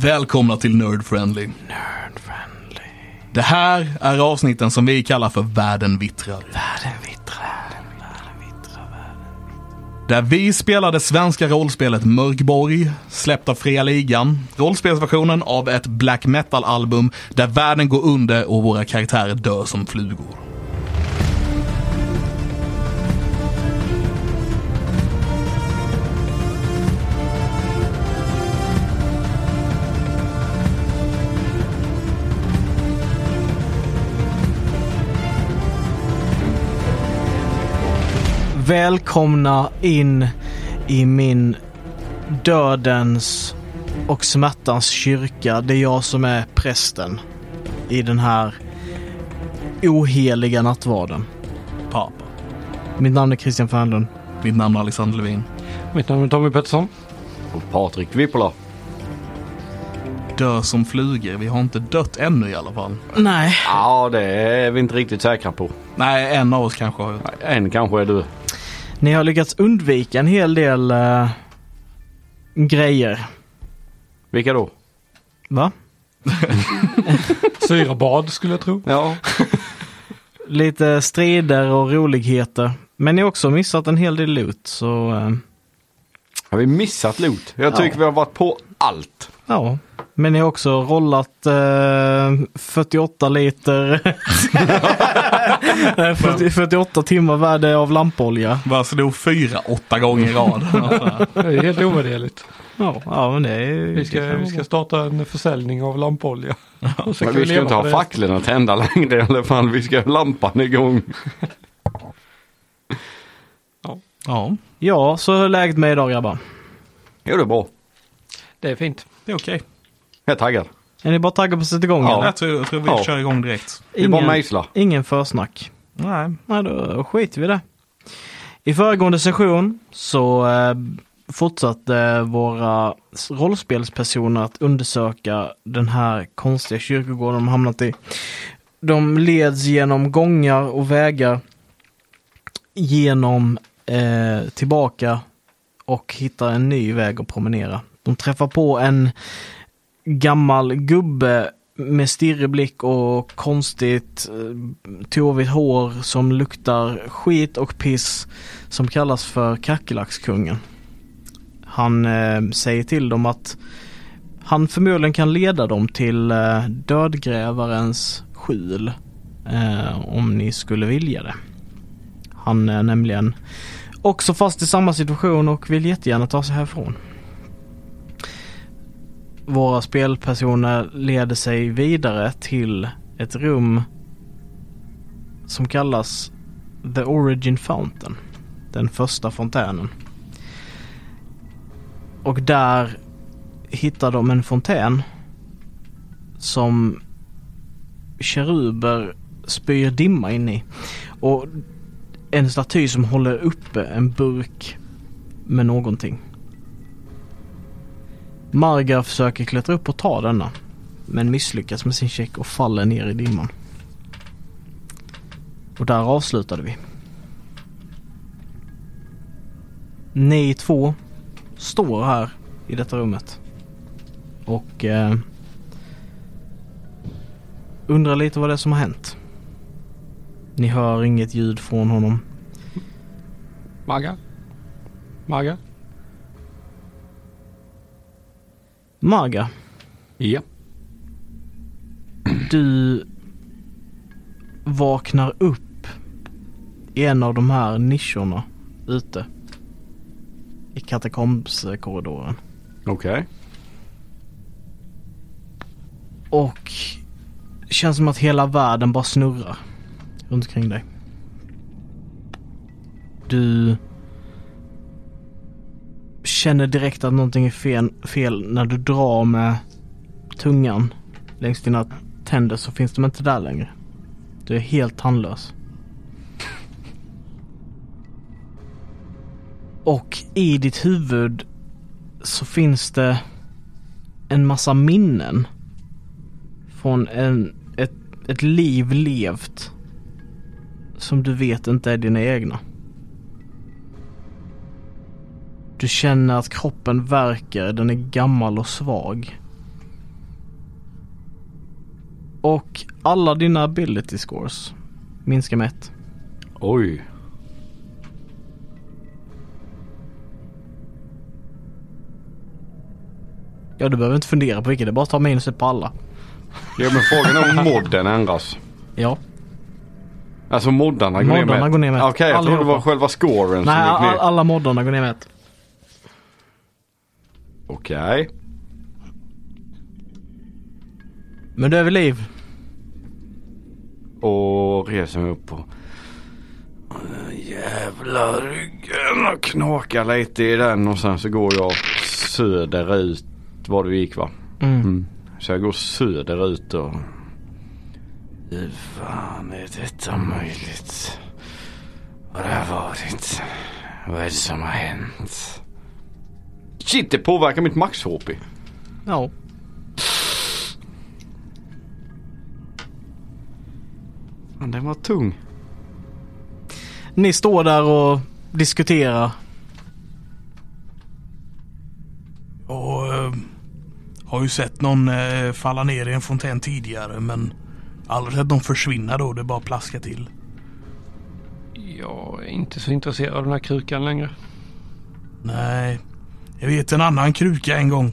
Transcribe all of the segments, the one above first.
Välkomna till Nerd Friendly. Nerd friendly. Det här är avsnitten som vi kallar för Världen vittrar. Världen vittrar. Där vi spelar det svenska rollspelet Mörkborg, släppt av Fria Ligan. Rollspelsversionen av ett black metal-album där världen går under och våra karaktärer dör som flugor. Välkomna in i min dödens och smärtans kyrka. Det är jag som är prästen i den här oheliga nattvarden. Pappa. Mitt namn är Christian Fernlund. Mitt namn är Alexander Levin. Mitt namn är Tommy Pettersson. Och Patrik Vippola. Dör som flugor. Vi har inte dött ännu i alla fall. Nej, Ja, det är vi inte riktigt säkra på. Nej, en av oss kanske har Nej, En kanske är du. Ni har lyckats undvika en hel del eh, grejer. Vilka då? Va? Syrabad skulle jag tro. Ja, Lite strider och roligheter. Men ni har också missat en hel del loot så eh, har vi missat loot? Jag tycker vi har varit på allt. Ja, men ni har också rollat eh, 48 liter, Nej, 40, 48 timmar värde av lampolja. Bara slog fyra, åtta gånger i rad. Det är helt ovärderligt. Ja, ja men det är Vi ska, vi ska starta en försäljning av lampolja. Och så Men kan vi ska inte ha det. facklorna tända längre i alla fall. Vi ska ha lampan igång. ja, Ja, så hur är läget med idag grabbar? Jo, det är bra. Det är fint. det är okej. Jag är taggad. Är ni bara taggade på att sätta igång Ja. eller? Jag tror, jag tror vi Ja. kör igång direkt. Det är bara mejsla. ingen försnack. Nej. Nej, då skiter vi i det. I föregående session så eh, fortsatte våra rollspelspersoner att undersöka den här konstiga kyrkogården de hamnat i. De leds genom gångar och vägar genom eh, tillbaka och hittar en ny väg att promenera. De träffar på en gammal gubbe med stirrig blick och konstigt eh, tovigt hår som luktar skit och piss som kallas för kackerlackskungen. Han eh, säger till dem att han förmodligen kan leda dem till eh, dödgrävarens skjul eh, om ni skulle vilja det. Han är nämligen också fast i samma situation och vill jättegärna ta sig härifrån. Våra spelpersoner leder sig vidare till ett rum som kallas The Origin Fountain. Den första fontänen. Och där hittar de en fontän som keruber spyr dimma in i. Och en staty som håller uppe en burk med någonting. Marga försöker klättra upp och ta denna. Men misslyckas med sin check och faller ner i dimman. Och där avslutade vi. Ni två står här i detta rummet. Och eh, undrar lite vad det är som har hänt. Ni hör inget ljud från honom. Maga? Maga? Marga, Ja. du vaknar upp i en av de här nischerna ute. I katakombskorridoren. Okej. Och det känns som att hela världen bara snurrar runt omkring dig. Du känner direkt att någonting är fel, fel när du drar med tungan längs dina tänder så finns de inte där längre. Du är helt tandlös. Och i ditt huvud så finns det en massa minnen från en, ett, ett liv levt som du vet inte är dina egna. Du känner att kroppen verkar, den är gammal och svag. Och alla dina ability scores minskar med ett. Oj. Ja, du behöver inte fundera på vilket. Det är bara att ta minuset på alla. Ja men frågan är om modden ändras. Ja. Alltså moddarna går ner Moddarna med. går ner med ett. Okej jag trodde det var själva scoren Nej, som gick ner. all, alla moddarna går ner med ett. Okej. Men du är vid liv. Och reser mig upp på jävla ryggen och knakar lite i den och sen så går jag söderut var du gick va? Mm. Mm. Så jag går söderut och hur fan är detta möjligt? Vad har det varit? Vad är det som har hänt? Shit det påverkar mitt max-HP. Ja. Fan, Den var tung. Ni står där och diskuterar. Och eh, har ju sett någon eh, falla ner i en fontän tidigare men aldrig sett någon försvinna då. Det bara plaskar till. Jag är inte så intresserad av den här krukan längre. Nej, jag vet en annan kruka en gång.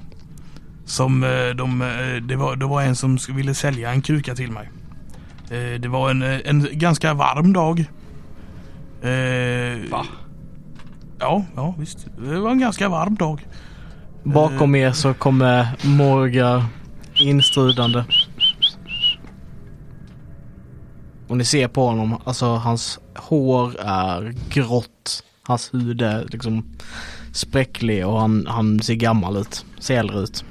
Som eh, de, eh, det, var, det var en som ville sälja en kruka till mig. Eh, Det var en, en ganska varm dag. Va? Ja, ja visst. Det var en ganska varm dag. Bakom er så kommer Morgar instridande. Och ni ser på honom, alltså hans hår är grått. Hans hud är liksom spräcklig och han, han ser gammal ut. Ser äldre ut.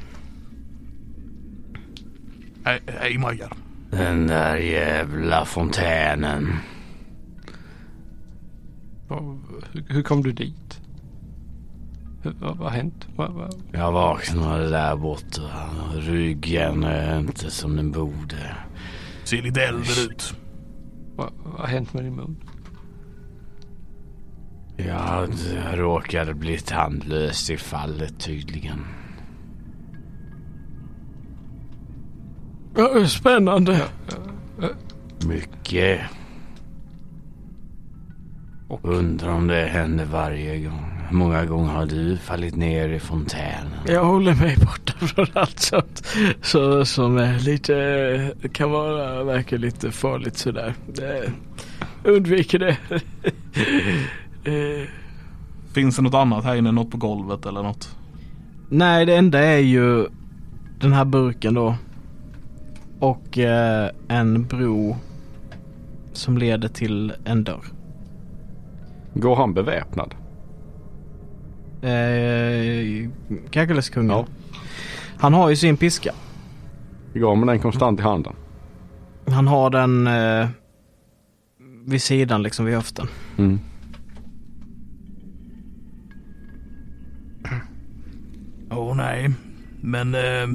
Hej, hej Morgar. Den där jävla fontänen. Hur, hur kom du dit? Hur, vad vad har hänt? Vad, vad, Jag vaknade där borta. Ryggen är inte som den borde. Ser lite äldre ut. vad, vad har hänt med din mun? Jag råkade bli tandlös i fallet tydligen. Spännande. Mycket. Undrar om det händer varje gång. Hur många gånger har du fallit ner i fontänen? Jag håller mig borta från allt sånt så, som är lite, kan vara, verkar lite farligt sådär. Det, undviker det. Eh, Finns det något annat här inne? Något på golvet eller något? Nej, det enda är ju den här burken då. Och eh, en bro som leder till en dörr. Går han beväpnad? Eh, Kakuleskungen. Ja. Han har ju sin piska. Går med den konstant i handen? Han har den eh, vid sidan liksom vid höften. Mm. Nej. Men eh,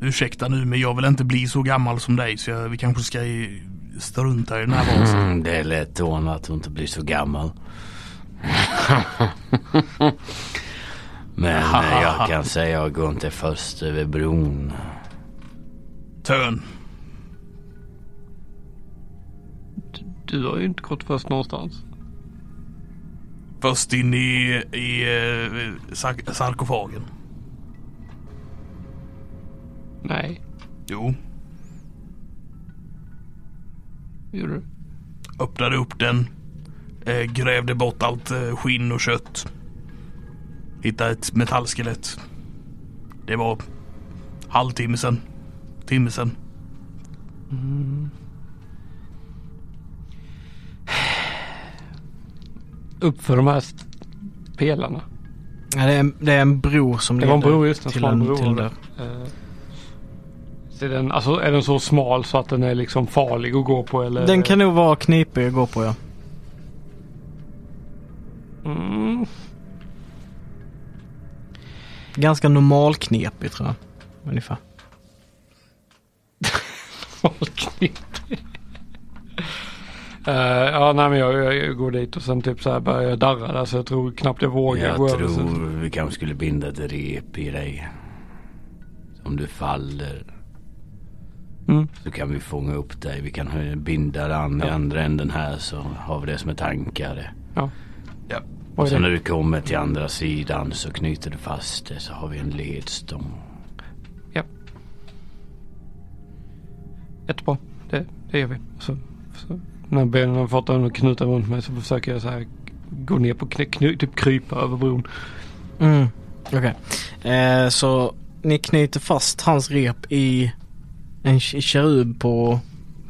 ursäkta nu men jag vill inte bli så gammal som dig så jag, vi kanske ska i- strunta i den här vasen. Mm, det är lätt ordnat att du inte blir så gammal. Men eh, jag kan säga jag går inte först över bron. Tön. du har ju inte gått först någonstans. Först in i, i eh, sark- sarkofagen. Nej, Jo. gjorde du? Öppnade upp den. Eh, grävde bort allt eh, skinn och kött. Hittade ett metallskelett. Det var halvtimme sen. Timme sen. Upp för de här pelarna. Ja, det, är en, det är en bro som Det var en leder bro just en till en, bro. till dörr. Eh, så är, den, alltså, är den så smal så att den är liksom farlig att gå på eller? Den kan nog vara knipig att gå på ja. Mm. Ganska normal knepig tror jag. Ungefär. Folknytt. Eh, ja, nej men jag, jag går dit och sen typ så här börjar jag darra där så jag tror knappt jag vågar gå Jag över. Så. tror vi kanske skulle binda ett rep i dig. Om du faller. Mm. Så kan vi fånga upp dig. Vi kan binda den i Ja. andra änden här så har vi det som ett ankare. Ja. Ja. Och så är när du kommer till andra sidan så knyter du fast det så har vi en ledstång. Jättebra. Det, det gör vi. Så, så, när benen har fått den att knuta runt mig så försöker jag så här gå ner på knä, kny, typ krypa över bron. Mm. Okej. Eh, så ni knyter fast hans rep i en kerub på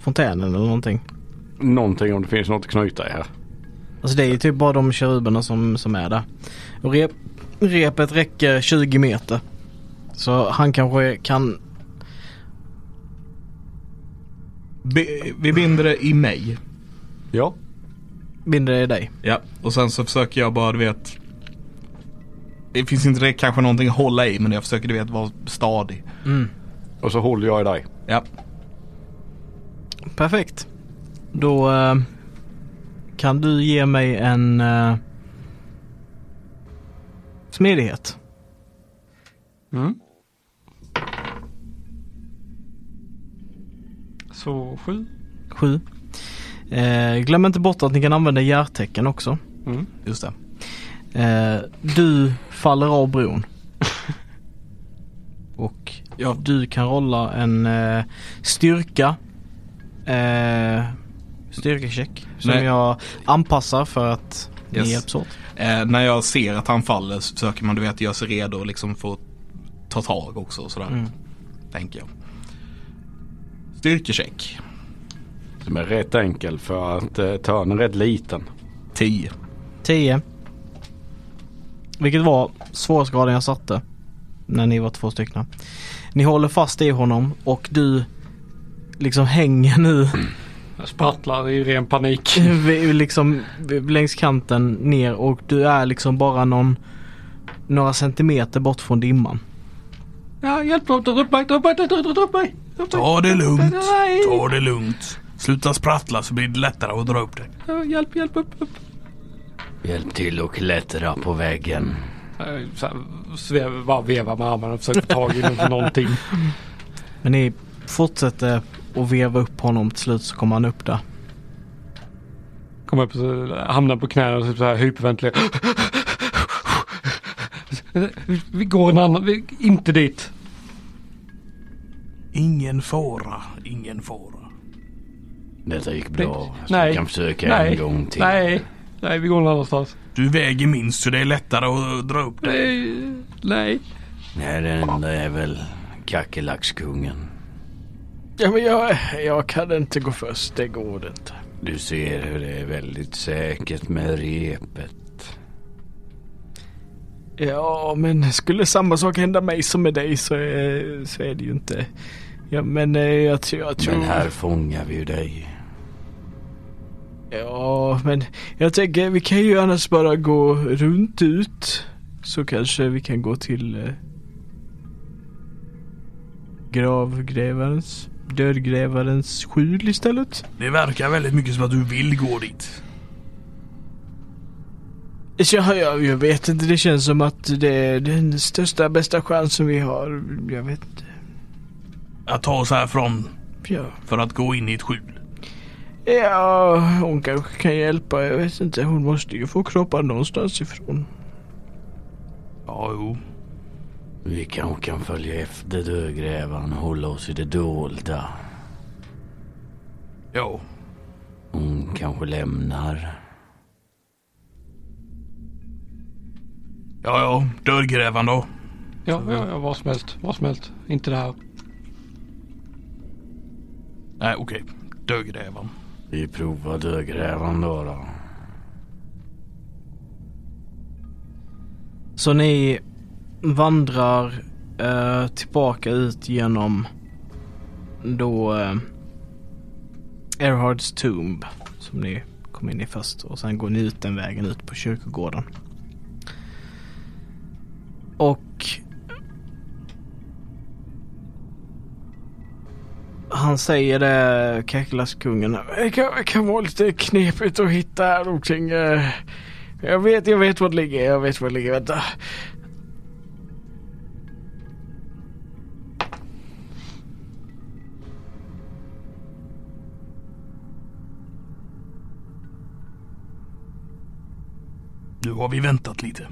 fontänen eller någonting. Någonting om det finns något att knyta i här. Alltså det är ju typ bara de keruberna som, som är där. Och rep, repet räcker 20 meter. Så han kanske kan... Bi- vi binder det i mig. Ja. binda det i dig. Ja, och sen så försöker jag bara, du vet. Det finns inte det kanske någonting att hålla i men jag försöker du vet vara stadig. Mm. Och så håller jag i dig. Ja. Perfekt. Då eh, kan du ge mig en eh, smidighet. Mm. Så sju. Sju. Eh, glöm inte bort att ni kan använda hjärtecken också. Mm. Just det. Eh, du faller av bron. Och Ja. du kan rolla en eh, styrka. Eh, styrkecheck. Som Nej. jag anpassar för att ni Yes. hjälps åt. Eh, när jag ser att han faller så försöker man du vet göra sig redo och liksom få ta tag också sådär. Mm. Tänker jag. Styrkecheck. Som är rätt enkel för att eh, törnen är rätt liten. 10. 10. Vilket var svårighetsgraden jag satte. När ni var två stycken. Ni håller fast i honom och du liksom hänger nu Jag sprattlar i ren panik. vi- liksom längs kanten ner och du är liksom bara någon några centimeter bort från dimman. Ja, hjälp mig, dra upp mig, dra upp mig, dra upp mig. Dra upp mig. Ta det lugnt. Ta det lugnt. Sluta sprattla så blir det lättare att dra upp dig. Hjälp, hjälp, upp, upp. Hjälp till att klättra på väggen. Jag svev, bara vevar med armarna och försöker få tag i någon- någonting. Men ni fortsätter att veva upp honom. Till slut så kommer han upp där. Kommer upp och så hamnar på knäna och typ så här hyperventilerar. Vi- Vi går en annan, vi, inte dit. Ingen fara, ingen fara. Detta gick bra. Så Nej. vi kan försöka Nej, en gång till. nej, nej vi går någon annanstans. Du väger minst så det är lättare att dra upp dig. Nej, nej. Nej, den enda är väl kackerlackskungen. Ja men jag, jag kan inte gå först. Det går inte. Du ser hur det är väldigt säkert med repet. Ja men skulle samma sak hända mig som med dig så är, så är det ju inte. Ja men eh, jag, tror- jag tror... Men här fångar vi ju dig. Ja, men jag tänker vi kan ju annars bara gå runt ut. Så kanske vi kan gå till eh, gravgrävarens, dödgrävarens skjul istället. Det verkar väldigt mycket som att du vill gå dit. Ja, jag, jag vet inte, det känns som att det är den största, bästa chansen vi har. Jag vet inte. Att ta oss härifrån Ja, för att gå in i ett skjul. Ja hon kanske kan hjälpa. Jag vet inte, hon måste ju få kroppen någonstans ifrån. Ja, jo. Vi kanske kan följa efter dödgrävaren och hålla oss i det dolda. Ja. Hon kanske lämnar. Ja, ja. Dödgrävaren då. Ja, ja, ja, vad som helst, vad som helst. Inte det här. Nej, okej. Dödgrävaren. Vi provar dödgrävan då. då. Så ni vandrar eh, tillbaka ut genom då eh, Erhards Tomb som ni kom in i först och sen går ni ut den vägen ut på kyrkogården. Och han säger det, Kekulaskungen. Det kan, kan vara lite knepigt att hitta här någonting. Eh, jag vet, jag vet var det ligger. Jag vet var det ligger. Vänta. Nu har vi väntat lite.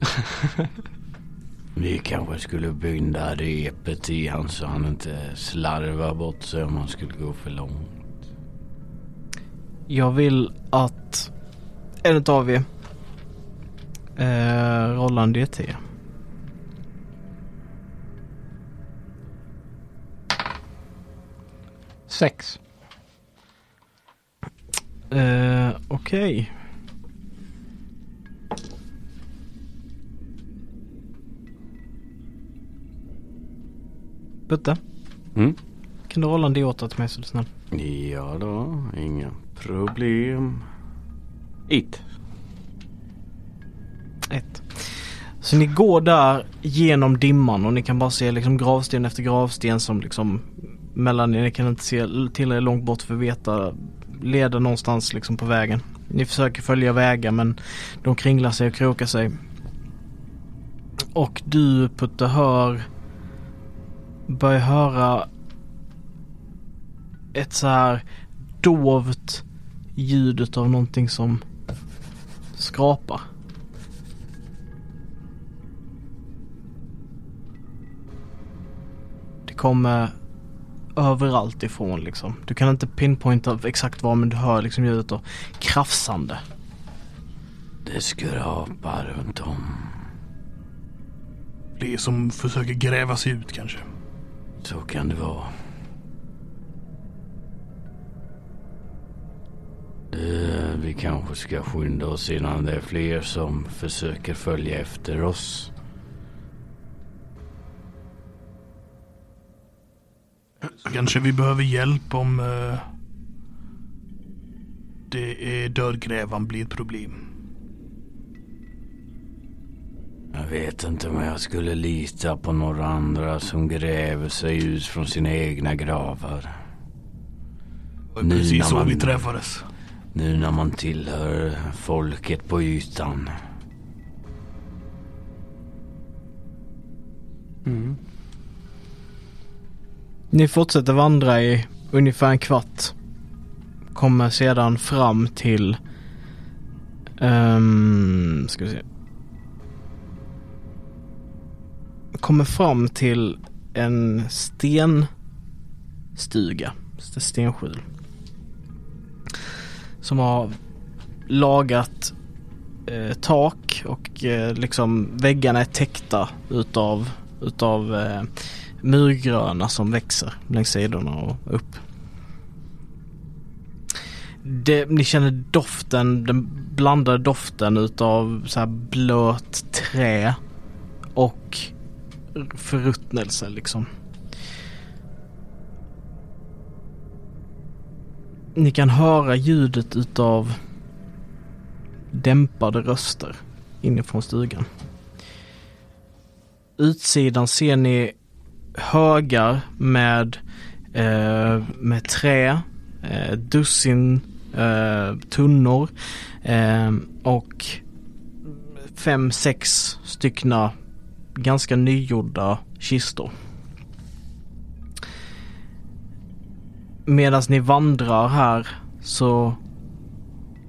Vi kanske skulle binda repet i han så han inte slarvar bort sig om han skulle gå för långt. Jag vill att en av er eh, rollar en DT. Sex. Eh, Okej. Butte, Mm? kan du rolla en D8 till mig så du snäll? Ja då, inga problem. It. Ett. Så ni går där genom dimman och ni kan bara se liksom gravsten efter gravsten som liksom mellan er. Ni kan inte se tillräckligt långt bort för att veta leder någonstans liksom på vägen. Ni försöker följa vägar men de kringlar sig och krokar sig. Och du Putte hör börjar höra ett så här dovt ljudet av någonting som skrapar. Det kommer överallt ifrån liksom. Du kan inte pinpointa exakt var men du hör liksom ljudet av krafsande. Det skrapar runt om. Det är som försöker gräva sig ut kanske. Så kan det vara. Det, vi kanske ska skynda oss innan det är fler som försöker följa efter oss. Kanske vi behöver hjälp om uh, det är dödgrävan blir ett problem. Jag vet inte om jag skulle lita på några andra som gräver sig ut från sina egna gravar. Det var Nu precis när så man- vi träffades. Nu när man tillhör folket på ytan. Mm. Ni fortsätter vandra i ungefär en kvart. Kommer sedan fram till... Um, ska vi se. Kommer fram till en stenstuga. Stenskjul. Som har lagat eh, tak och eh, liksom väggarna är täckta utav, utav eh, murgröna som växer längs sidorna och upp. Det, ni känner doften, den blandade doften utav så här blöt trä och förruttnelse liksom. Ni kan höra ljudet utav dämpade röster inifrån stugan. Utsidan ser ni högar med, eh, med trä, eh, dussin eh, tunnor eh, och fem, sex styckna ganska nygjorda kistor. Medan ni vandrar här så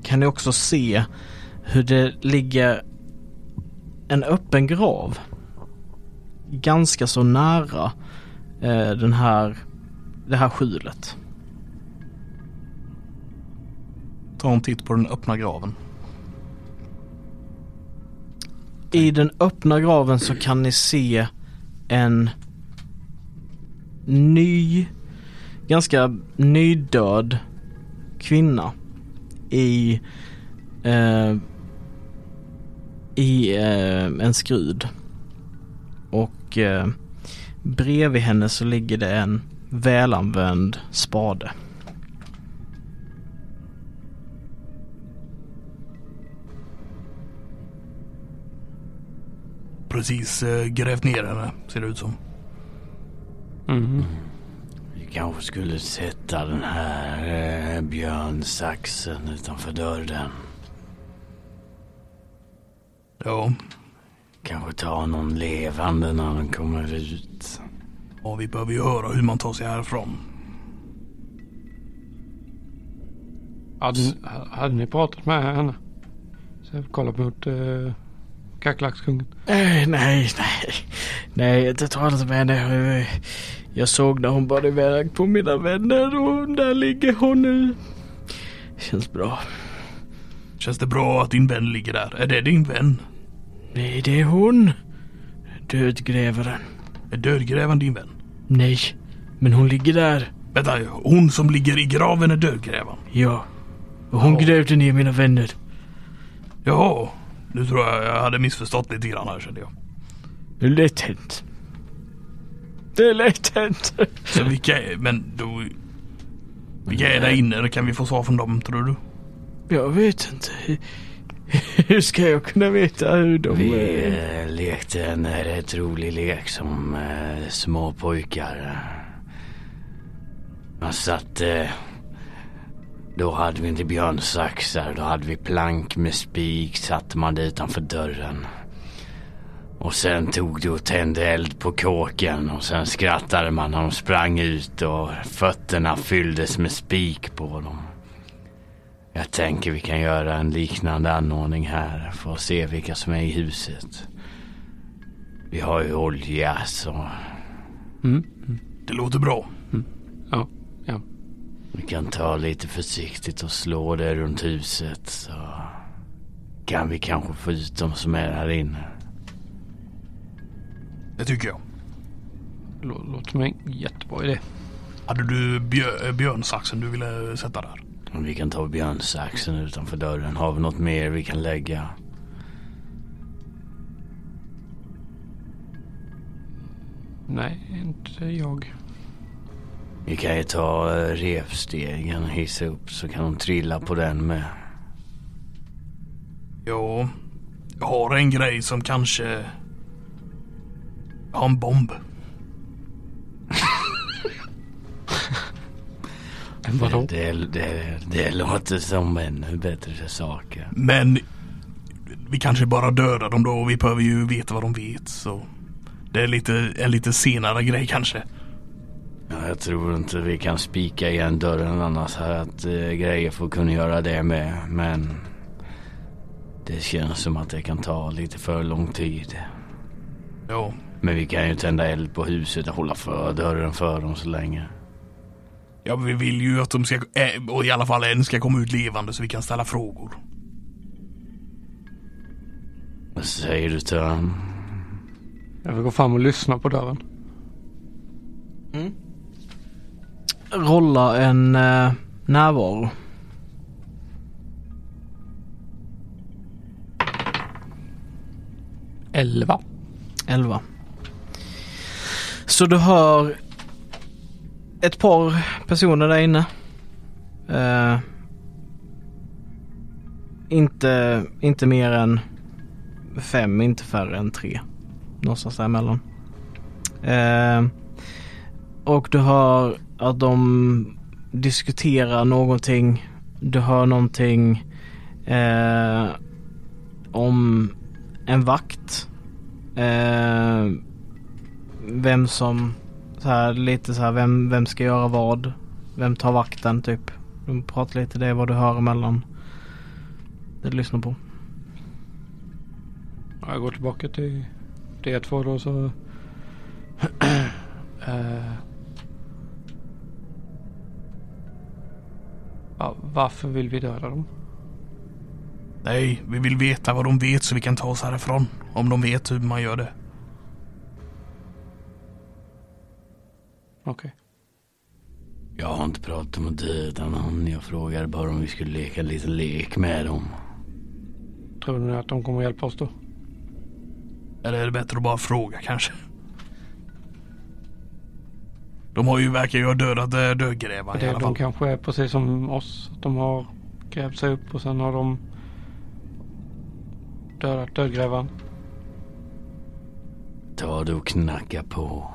kan ni också se hur det ligger en öppen grav ganska så nära eh, den här, det här skjulet. Ta en titt på den öppna graven. I den öppna graven så kan ni se en ny, ganska nydöd kvinna i, eh, i eh, en skrud. Och eh, bredvid henne så ligger det en välanvänd spade. Precis eh, grävt ner henne ser det ut som. Mm. Vi kanske skulle sätta den här eh, björnsaxen utanför dörren. Ja, Kanske ta någon levande när den kommer ut. och vi behöver ju höra hur man tar sig härifrån. Hade, hade ni pratat med henne? Så jag kollar mot uh, kackerlackskungen. Nej, nej, nej. Nej, tar inte med det. Jag såg när hon bar iväg på mina vänner och där ligger hon nu. Känns bra. Känns det bra att din vän ligger där? Är det din vän? Nej, det är hon. Dödgrävaren. Är dödgrävaren din vän? Nej, men hon ligger där. Vänta, hon som ligger i graven är dödgrävaren? Ja. Och hon Ja. grävde ner mina vänner. Jaha, nu tror jag jag hade missförstått lite grann här kände jag. Det är lätt hänt. Det är lätt hänt. Så vilka är, men då... Vilka är där inne? Kan vi få svar från dem tror du? Jag vet inte. Hur ska jag kunna veta hur de Vi är? eh, lekte en rätt rolig lek som eh, små pojkar. Man satt... Eh, då hade vi inte björnsaxar. Då hade vi plank med spik. Satte man det utanför dörren. Och sen tog du och tände eld på kåken. Och sen skrattade man när de sprang ut och fötterna fylldes med spik på dem. Jag tänker vi kan göra en liknande anordning här för att se vilka som är i huset. Vi har ju olja så Mm. Det låter bra. Ja, ja. Vi kan ta lite försiktigt och slå det runt huset så kan vi kanske få ut dem som är här inne. Det tycker jag. Lå- Låter som en jättebra idé. Hade du bjö, eh, björnsaxen du ville sätta där? Vi kan ta björnsaxen utanför dörren. Har vi något mer vi kan lägga? Nej, inte jag. Vi kan ju ta eh, repstegen och hissa upp så kan de trilla på den med. Ja, jag har en grej som kanske... Har en bomb. Vadå? Det, det, det låter som ännu bättre saker. Men vi kanske bara dödar dem då och vi behöver ju veta vad de vet så. Det är lite, en lite senare grej kanske. Ja, jag tror inte vi kan spika igen dörren annars här att eh, grejer får kunna göra det med. Men det känns som att det kan ta lite för lång tid. Ja, Men vi kan ju tända eld på huset och hålla för dörren för dem så länge. ja men vi vill ju att de ska, eh, och i alla fall en ska komma ut levande så vi kan ställa frågor. Vad säger du Törn? Jag vill gå fram och lyssna på dörren. Rolla en eh, närvaro. Elva. 11. Så du hör ett par personer där inne. Eh, inte, inte mer än fem, inte färre än tre. Någonstans däremellan. Eh, och du hör att de diskuterar någonting. Du hör någonting eh, om en vakt Eh, vem som, så här, lite så här, vem, vem ska göra vad? Vem tar vakten typ? De pratar lite det vad du hör emellan. Det du lyssnar på. Jag går tillbaka till D2 då så. Eh. Ja, varför vill vi döda dem? Nej, vi vill veta vad de vet så vi kan ta oss härifrån. Om de vet hur man gör det. Okej. Jag har inte pratat om att döda någon. Jag frågade bara om vi skulle leka en liten lek med dem. Tror ni att de kommer hjälpa oss då? Eller är det bättre att bara fråga kanske? De har ju verkar ju ha dödat eh, dödgrävaren i Det, alla de fall. kanske är precis som oss. Att de har grävt sig upp och sen har de dödat dödgrävaren. Ta du och knacka på.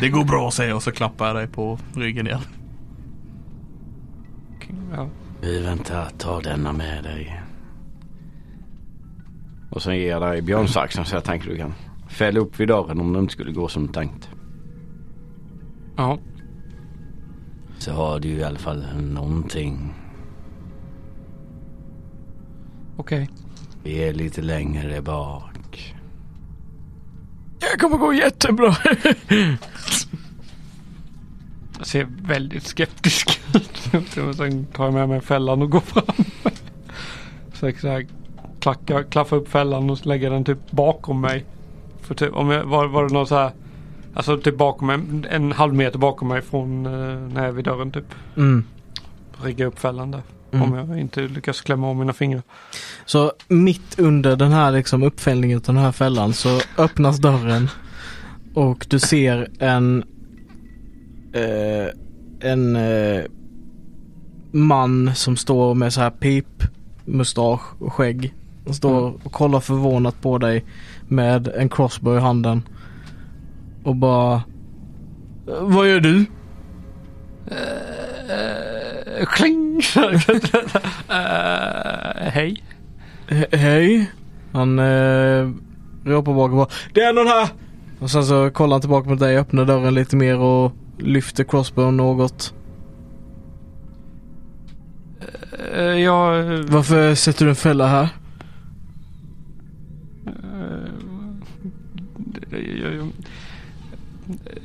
Det går bra säger jag och så klappar jag dig på ryggen igen. Ja. Vi väntar, ta denna med dig. Och sen ger jag dig björnsaxen så jag tänker du kan fälla upp vid dörren om det inte skulle gå som tänkt. ja. Så har du i alla fall någonting. Okej. Vi är lite längre bak. Det kommer gå jättebra. Jag ser väldigt skeptisk ut. Sen tar jag med mig fällan och går fram. Så klackar, klaffar upp fällan och lägger den typ bakom mig. För typ, om jag, var, var det någon så här. Alltså typ bakom mig, en halv meter bakom mig från eh, när jag är vid dörren typ. Mm. Rigga upp fällan där. Mm. Om jag inte lyckas klämma av mina fingrar. Så mitt under den här liksom uppfällningen av den här fällan så öppnas dörren och du ser en eh, en eh, man som står med så här pipmustasch och skägg och står Mm. och kollar förvånat på dig med en crossbow i handen och bara "Eh, Vad gör du? Uh, kling! Eh, hej. He- hej. Han eh, ropar bak och bara Det är någon här! Och sen så kollar han tillbaka mot dig, öppnar dörren lite mer och lyfter crossbow något. Uh, jag... Varför sätter du en fälla här? Eh, jag- jag-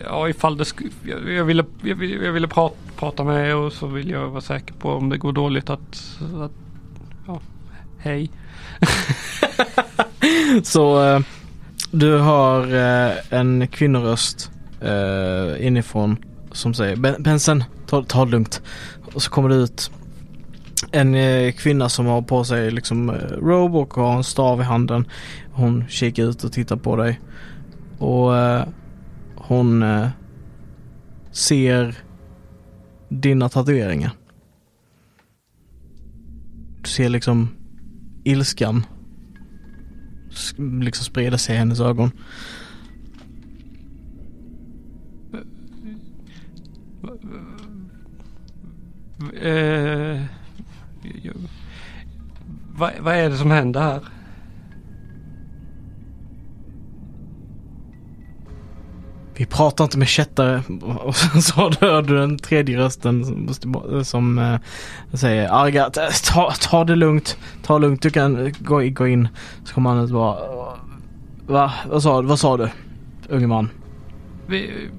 Ja, ifall det skulle... Jag, jag ville, jag, ville- jag ville prata, prata med er och så vill jag vara säker på om det går dåligt att... att ja, hej. Så eh, du har eh, en kvinnoröst eh, inifrån som säger Bensen, ta, ta det lugnt. Och så kommer det ut en eh, kvinna som har på sig liksom eh, robe och har en stav i handen. Hon kikar ut och tittar på dig. Och eh, hon eh, ser dina tatueringar. Du ser liksom ilskan liksom sprida sig i hennes ögon. Uh vad, vad är det som händer här? Vi pratar inte med kättare. Och sen så hör du den tredje rösten som, som eh, säger Arga, ta, ta det lugnt. Ta det lugnt, du kan gå, gå in. Så kommer han ut bara Va? Vad sa, vad sa du? Unge man. Vi,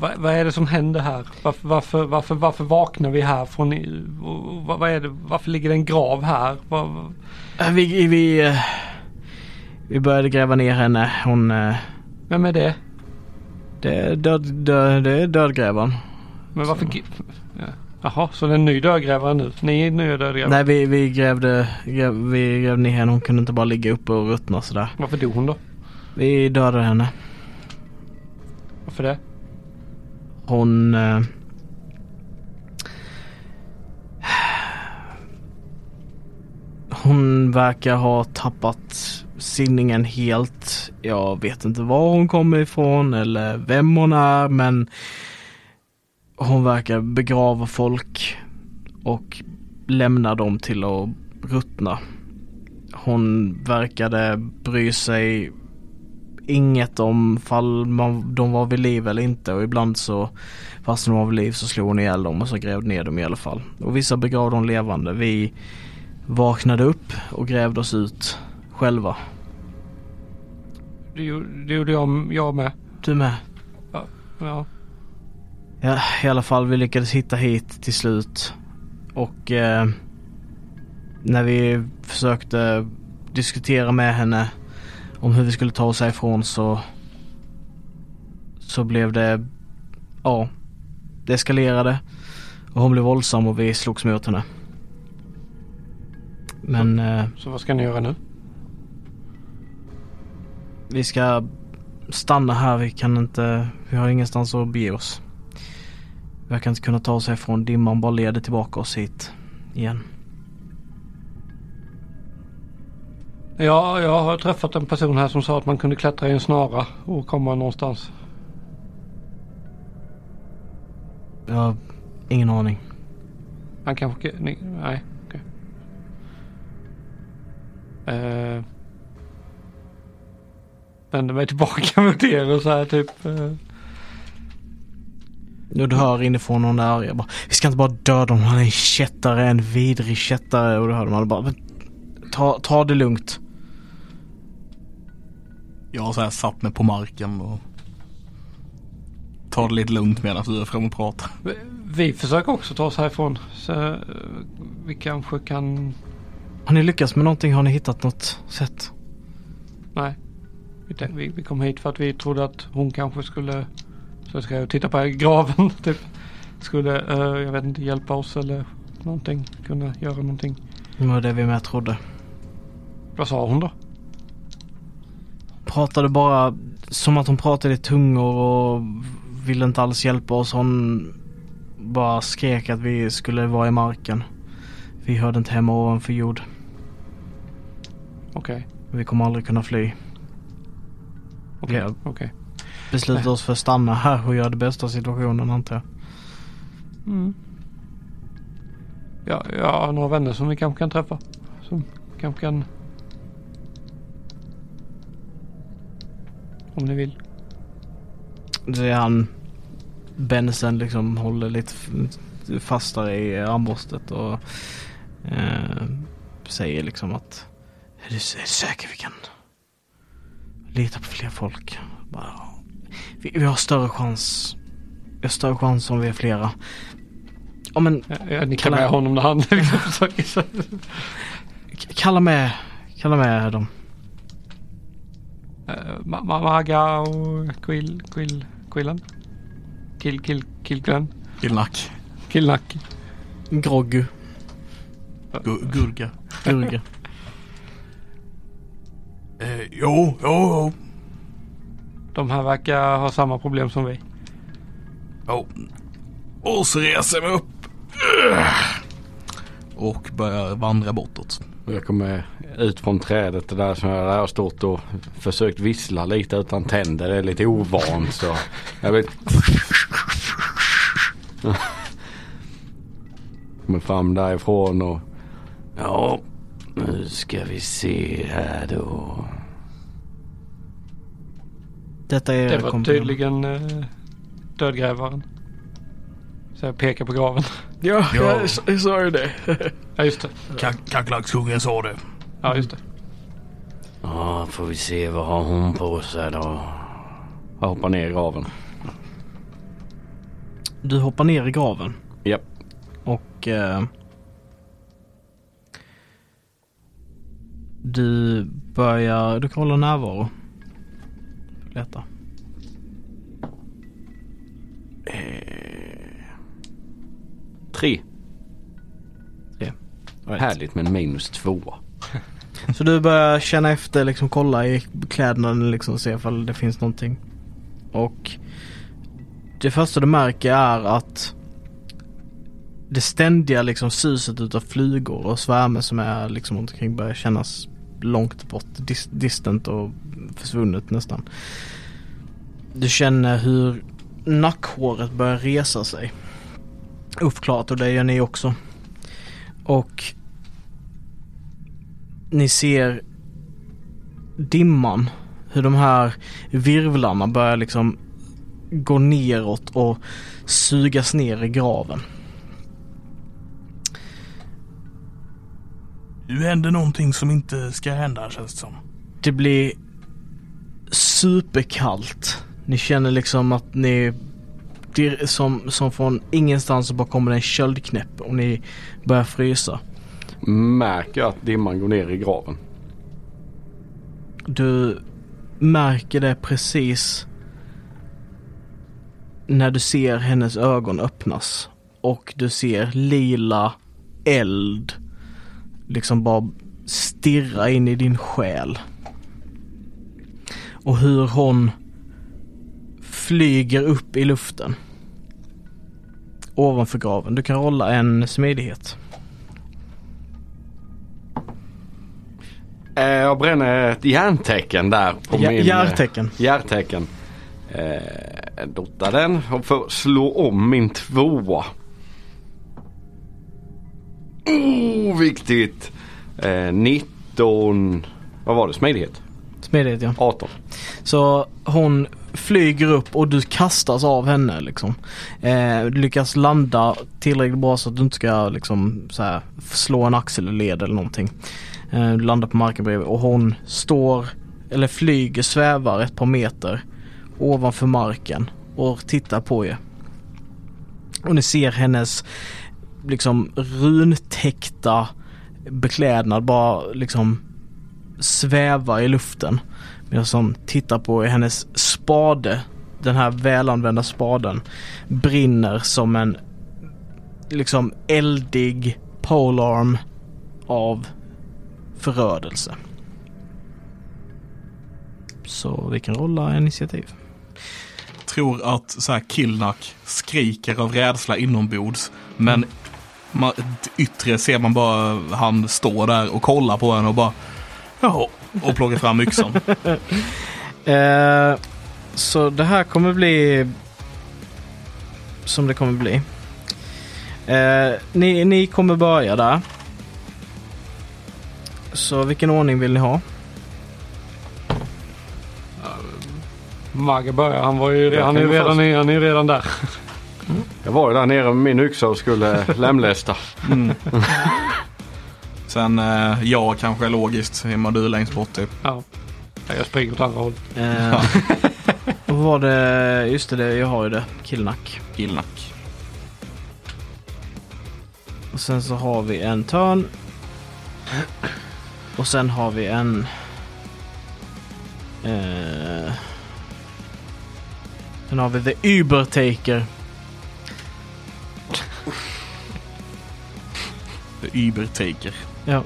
vad, vad är det som händer här? Varför, varför, varför, varför vaknar vi här från... Vad, vad är det, varför ligger det en grav här? Eh, Vi, vi, eh, vi började gräva ner henne. Hon, eh, vem är det? det är, död, död, det är dödgrävaren. Men varför... Ja. Jaha, så det är en ny dödgrävare nu? Ni är nya dödgrävare? Nej, vi, vi grävde, gräv, vi grävde ner henne. Hon kunde inte bara ligga uppe och ruttna sådär. Varför dog hon då? Vi dödade henne. Varför det? Hon... Eh, hon verkar ha tappat sinningen helt. Jag vet inte var hon kommer ifrån eller vem hon är men hon verkar begrava folk och lämna dem till att ruttna. Hon verkade bry sig inget om fall man, de var vid liv eller inte och ibland så fast de var vid liv så slog hon ihjäl dem och så grävde ner dem i alla fall. Och vissa begravde dem levande. Vi vaknade upp och grävde oss ut själva. Det gjorde, jag, jag med. Du med? Ja. Ja, i alla fall vi lyckades hitta hit till slut. Och eh, när vi försökte diskutera med henne om hur vi skulle ta oss härifrån så så blev det ja, det eskalerade och hon blev våldsam och vi slogs mot henne. Men eh, Så vad ska ni göra nu? vi ska stanna här. Vi kan inte, vi har ingenstans att bege oss. Vi verkar inte kunna ta oss härifrån. Dimman bara leder tillbaka oss hit igen. Ja, jag har träffat en person här som sa att man kunde klättra i en snara och komma någonstans. Jag har ingen aning. Han kanske... Nej, okej. Eh, vänder mig tillbaka mot er och så här typ. Och du hör inifrån någon där arga bara, vi ska inte bara döda honom, han är en kättare, en vidrig kättare. Och du hör de bara, "Men ta, ta det lugnt. Jag har så här satt mig på marken och tar det lite lugnt medan du är framme och pratar. Vi, vi försöker också ta oss härifrån. Så eh, vi kanske kan... Har ni lyckats med någonting? Har ni hittat något sätt? Nej. Vi, vi kom hit för att vi trodde att hon kanske skulle... Så ska jag titta på graven typ. Skulle, eh, jag vet inte, hjälpa oss eller någonting. Kunna göra någonting. Det var det vi med trodde. Vad sa hon då? Pratade bara som att hon pratade i tungor och ville inte alls hjälpa oss. Hon bara skrek att vi skulle vara i marken. Vi hörde inte hemma ovanför jord. Okej. Vi kommer aldrig kunna fly. Okej. Ja. Okej. Beslutade oss för att stanna här och göra det bästa av situationen antar jag. Mm. Ja, jag har några vänner som vi kanske kan träffa. Som kanske kan... Om ni vill. Det är han Benson liksom håller lite fastare i armborstet och eh, säger liksom att är du, är du säker vi kan lita på fler folk? Bara, vi, vi har större chans. Vi har större chans om vi är flera. Ja men Ja, jag nickar Kalla- med honom när han kalla med, kalla med dem. Eh, Ma- Ma- Maga och Quill, Quill, Quillen. Kill, kill, killgren. Killnack. Killnack. Groggu, Gu- Gurka. Gurga. Eh, jo, jo, jo. De här verkar ha samma problem som vi. jo. Och så reser jag mig upp. Och börjar vandra bortåt. Jag kommer ut från trädet det där som jag har stått och försökt vissla lite utan tänder. Det är lite ovant så. Jag vet. Kommer fram därifrån och. Ja, nu ska vi se här då. Detta är Det var tydligen eh, dödgrävaren. Så jag pekar på graven. Ja, Ja. jag, sa ju det. Ja just det. Ka- Kackerlackskungen sa det. Ja just det. Ja, får vi se vad har hon på sig då. Jag hoppar ner i graven. Du hoppar ner i graven. Japp. Och eh, du börjar, du kan hålla närvaro. Leta. Tre. Right. Härligt med en minus två. Så du börjar känna efter, liksom kolla i kläderna liksom se ifall det finns någonting. Och det första du märker är att det ständiga liksom suset utav flugor och svärme som är liksom runt omkring börjar kännas långt bort, dis- distant och försvunnet nästan. Du känner hur nackhåret börjar resa sig. Uppklart och det gör ni också. Och ni ser dimman. Hur de här virvlarna börjar liksom gå neråt och sugas ner i graven. Nu händer någonting som inte ska hända känns det som. Det blir superkallt. Ni känner liksom att ni det som, som från ingenstans så bara kommer det en köldknäpp och ni börjar frysa. Märker att dimman går ner i graven. Du märker det precis när du ser hennes ögon öppnas och du ser lila eld liksom bara stirra in i din själ. Och hur hon flyger upp i luften ovanför graven. Du kan rolla en smidighet. Eh, Jag bränner ett järntecken där på Ja, min... järntecken. eh, Järntecken. Eh, dotar den och får slå om min tvåa. Oh, viktigt! Eh, 19... Vad var det? Smidighet? Smidighet ja. 18. Så hon flyger upp och du kastas av henne liksom. Eh, du lyckas landa tillräckligt bra så att du inte ska liksom så här, slå en axel eller led eller någonting. Eh, du landar på marken bredvid och hon står eller flyger, svävar ett par meter ovanför marken och tittar på er. Och ni ser hennes liksom runtäckta beklädnad bara liksom sväva i luften. Jag som tittar på hennes spade, den här välanvända spaden, brinner som en liksom eldig polearm av förödelse. Så vi kan rolla initiativ. Tror att så här Killnack skriker av rädsla inombords. Men man, yttre ser man bara han står där och kollar på henne och bara Jaha. Och plockar fram yxan. Eh, så det här kommer bli som det kommer bli. Eh, ni, ni kommer börja där. Så vilken ordning vill ni ha? Magge börjar. Han, var ju, han, är ju redan, han är ju redan där. Jag var ju där nere med min yxa och skulle lemlästa. Mm. Sen eh, jag kanske är logiskt. I och med du är längst bort typ. Ja. Jag springer åt andra hållet. Eh, och vad var det? Just det, jag har ju det. Killnack. Killnack. Och sen så har vi en törn. Och sen har vi en... Eh, sen har vi The Ubertaker. The Ubertaker. Ja.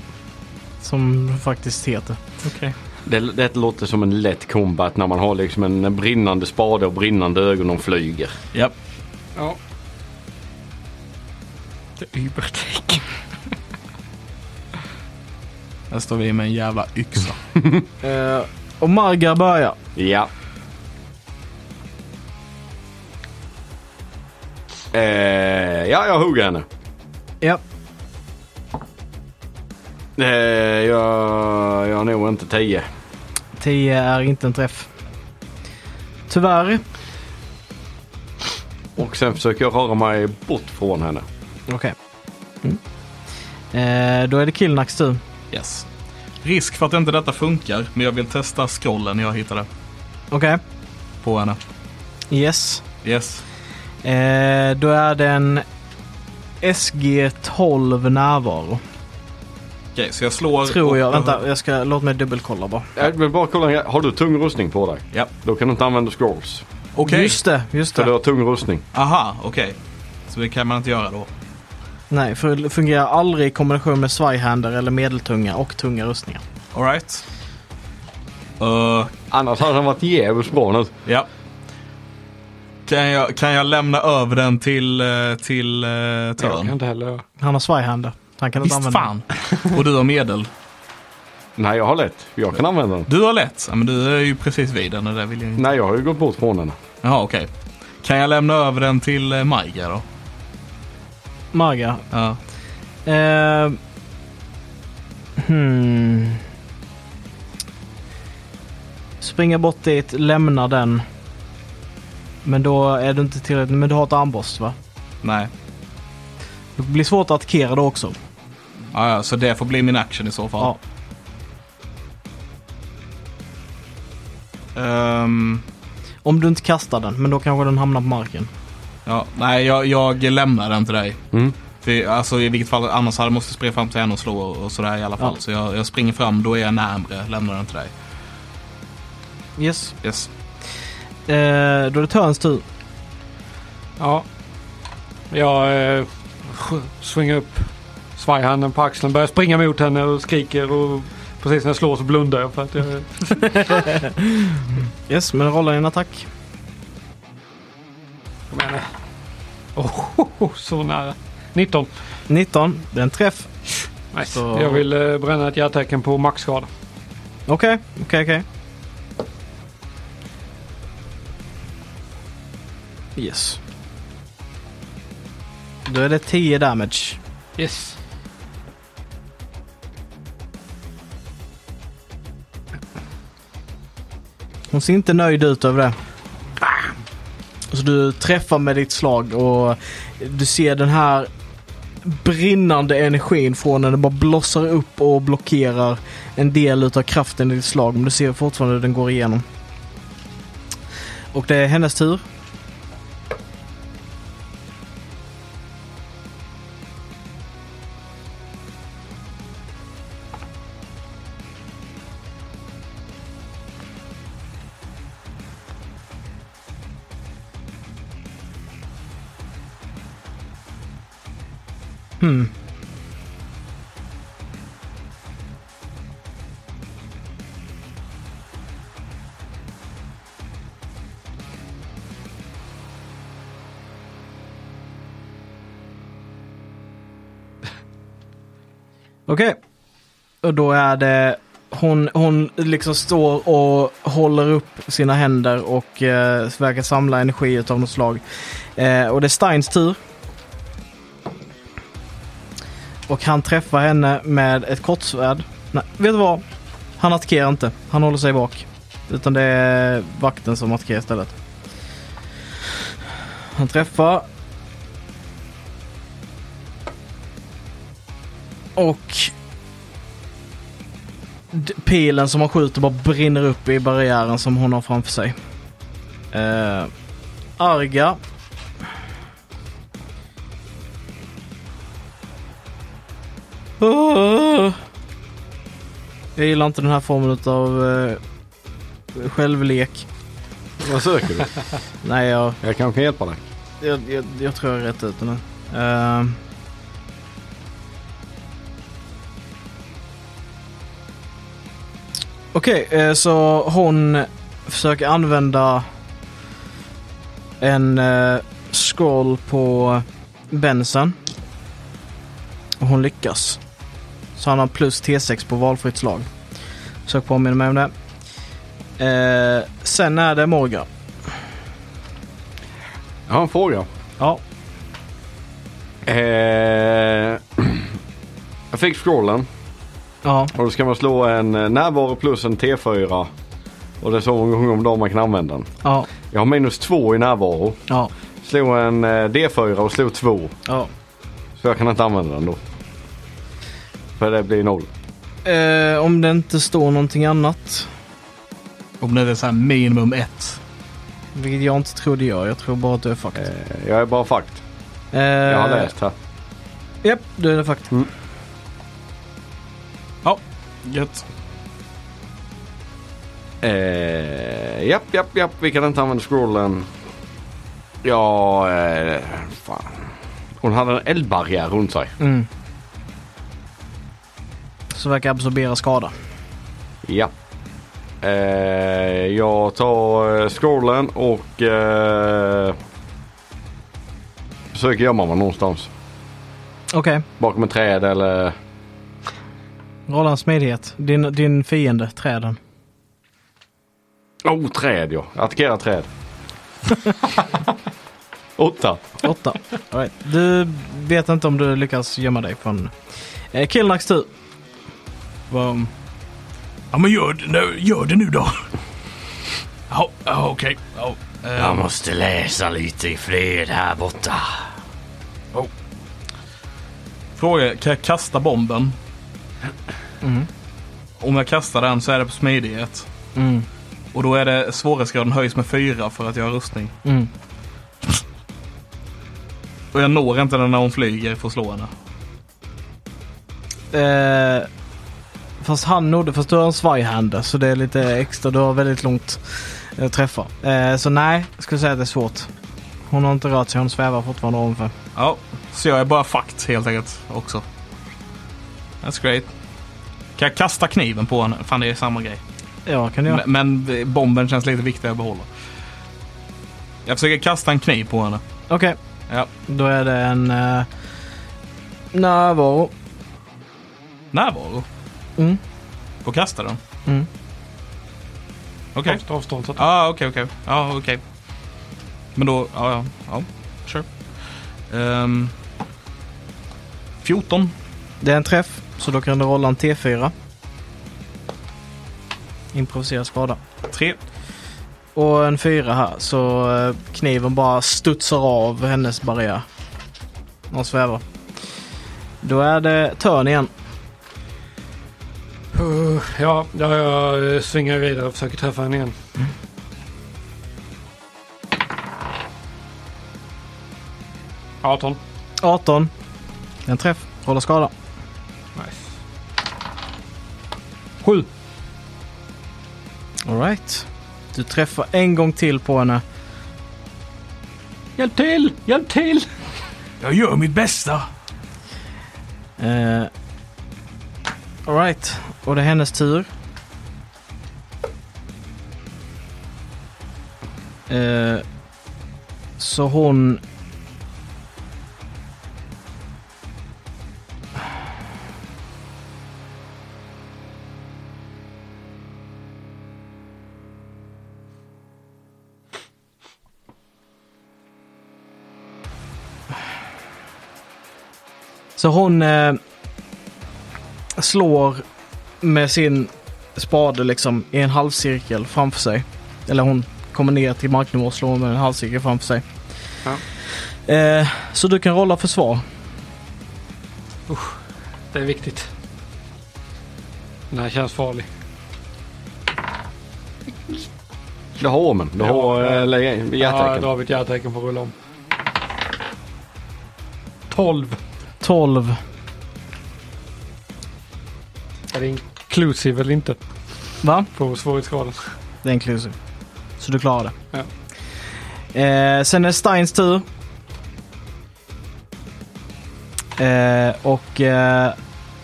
Som faktiskt heter. Okej. Det, det låter som en lätt combat när man har liksom en brinnande spade och brinnande ögon och flyger. Japp. Ja. Det är übertake. Här står vi med en jävla yxa. Eh, och Margar börjar. Ja. Eh, ja, jag hugger henne. Eh, jag, jag har nog inte 10. 10 är inte en träff. Tyvärr. Och sen försöker jag röra mig bort från henne. Okej. Mm. Eh, då är det Killnacks tur. Yes. Risk för att inte detta funkar, men jag vill testa scrollen jag hittade Okej. på henne. Yes. Yes. Eh, då är det en SG12 närvaro. Okej, så jag slår... Tror jag. och- Vänta, jag ska, låt mig dubbelkolla bara. Jag vill bara kolla, en grej. har du tung rustning på dig? Ja. Då kan du inte använda scrolls. Okej. Just det, just För du det. har tung rustning. Aha, okej. Så det kan man inte göra då. Nej, för det fungerar aldrig i kombination med svajhänder eller medeltunga och tunga rustningar. Alright. Uh, Annars hade han varit jävligt bra nu. ja. Kan jag, kan jag lämna över den till, eh, till uh, Jag kan inte heller. Han har svajhänder. Han kan inte Visst använda fan. Och du har medel. Nej, jag har lätt. Jag kan använda den. Du har lätt. Ja, men du är ju precis vid den och det vill jag inte. Nej, jag har ju gått bort från henne. Jaha, okej. Kan jag lämna över den till uh, Maiga då? Marga. Ja. Eh, hmm. Springa bort dit, lämna den. Men då är du inte tillräckligt, men du har ett armborst va? Nej. Det blir svårt att attackera då också. Ja, ja, så det får bli min action i så fall. Ja. Ehm, Om du inte kastar den, men då kanske den hamnar på marken. ja, nej, jag, jag lämnar den till dig. Mm. För, alltså i vilket fall, annars hade jag måste springa fram till henne och slå och sådär i alla fall. Ja. Så jag, jag springer fram, då är jag närmre, lämnar den till dig. Yes. Yes. Eh, då är det Törns tur. Ja. Jag eh, svingar upp svajhanden på axeln. Börjar springa mot henne och skriker. Och precis när jag slår så blundar jag för att jag... Yes, men rolla en attack. Kom igen nu. Oh, så nära. 19. 19, det är en träff. Nice. Så- Jag vill eh, bränna ett hjärtecken på maxskada. Okej, okej, okej. Yes. Då är det 10 damage. Yes. Hon ser inte nöjd ut över det. Så du träffar med ditt slag och du ser den här brinnande energin från den bara blossar upp och blockerar en del utav kraften i ditt slag. Men du ser fortfarande hur den går igenom. Och det är hennes tur. Hmm. Okej. Och då är det hon, hon liksom står och håller upp sina händer och eh, verkar samla energi av något slag. Eh, och det är Steins tur. Och han träffar henne med ett kortsvärd. Nej, vet du vad? Han attackerar inte. Han håller sig bak. Utan det är vakten som attackerar istället. Han träffar. Och pilen som han skjuter bara brinner upp i barriären som hon har framför sig. Uh, Arga. Åh! Jag gillar inte den här formen av eh, självlek. Vad söker du? Nej, jag, Jag kanske kan hjälpa dig. jag, jag, jag tror jag är rätt ute nu. Okej, eh, så hon försöker använda en uh, scroll på Benson. Och hon lyckas. Så han har plus T6 på valfritt slag. Sök påminna mig om det. Eh, sen är det Morgan. Jag har en fråga. Ja. Eh, jag fick scrollen Ja. och då ska man slå en eh, närvaro plus en T4. Och det är så många gånger om dagen man kan använda den. Ja. Jag har minus två i närvaro. Ja. Slog en eh, D4 och slog två. Ja. Så jag kan inte använda den då. För det blir noll. Eh, om det inte står någonting annat. Om det är så här minimum ett. Vilket jag inte tror det gör. Jag tror bara att du är fakt. Eh, jag är bara fakt. Eh, Jag har läst här. Japp, du är fakt. Ja, gött. Eh, japp, japp, japp. Vi kan inte använda scrollen. Ja, eh, fan. Hon hade en eldbarriär runt sig. Mm. Så verkar absorbera skada. Ja. Eh, jag tar eh, scrollen och eh, försöker gömma mig någonstans. Okej, Bakom ett träd eller... rolla en smidighet. Din, din fiende, träden. Oh, träd ja. Attackera träd. Åtta. Åtta. All right. Du vet inte om du lyckas gömma dig från... Eh, Killnacks tur. Vad- Ja men gör det nu, gör det nu då. Ja, ja okej. Ja, eh, Jag måste läsa lite i fred här borta. Fråga, kan jag kasta bomben? Mm. Om jag kastar den så är det på smidighet. Mm. Och då är det svårighetsgraden höjs med fyra för att jag har rustning. Mm. Och jag når inte den när hon flyger för att slå henne. Eh, fast han nådde, fast du har en svajhänder så det är lite extra. Du har väldigt långt eh, träffa. Eh, så nej, jag skulle säga att det är svårt. Hon har inte rört sig, hon svävar fortfarande ovanför. Ja, så jag är bara fakt helt enkelt också. That's great. Kan jag kasta kniven på henne? Fan det är samma grej. Ja, kan du göra. Men, men bomben känns lite viktigare att behålla. Jag försöker kasta en kniv på henne. Okej, Ja. då är det en eh, närvaro. Närvaro. Mm. På kasta den. Mm. Okej. Avstånd, avstånd. Ja, ah, okej, okej. Ja, okej. Men då, ja, ja, ja, sure. Ehm, 14. Det är en träff, så då kan du rolla en T4. Improvisera skada. 3. och en fyra här så eh, kniven bara studsar av hennes barriär. Och svävar. Då är det törn igen. Uh, ja, ja, jag eh, svingar vidare och försöker träffa henne igen. Arton. 18. En träff. Rolla skada. Nice. Sju. Alright. Du träffar en gång till på henne. Hjälp till! Hjälp till! Jag gör mitt bästa. Eh, Alright. Och det är hennes tur. Eh, så hon... Så hon eh, slår med sin spade liksom i en halvcirkel framför sig. Eller hon kommer ner till marknivå och slår med en halvcirkel framför sig. Eh, så du kan rolla försvar. Det är viktigt. Den här känns farlig. Du har ormen. Du har Ja. äh, Ja, hjärtecken. då har vi ett hjärtecken på att rulla om. 12. 12. Är det inclusive eller inte? Va? På svårighetsgraden. Det är inclusive. Så du klarar det. Ja. Eh, sen är det Steins tur. Eh, och eh,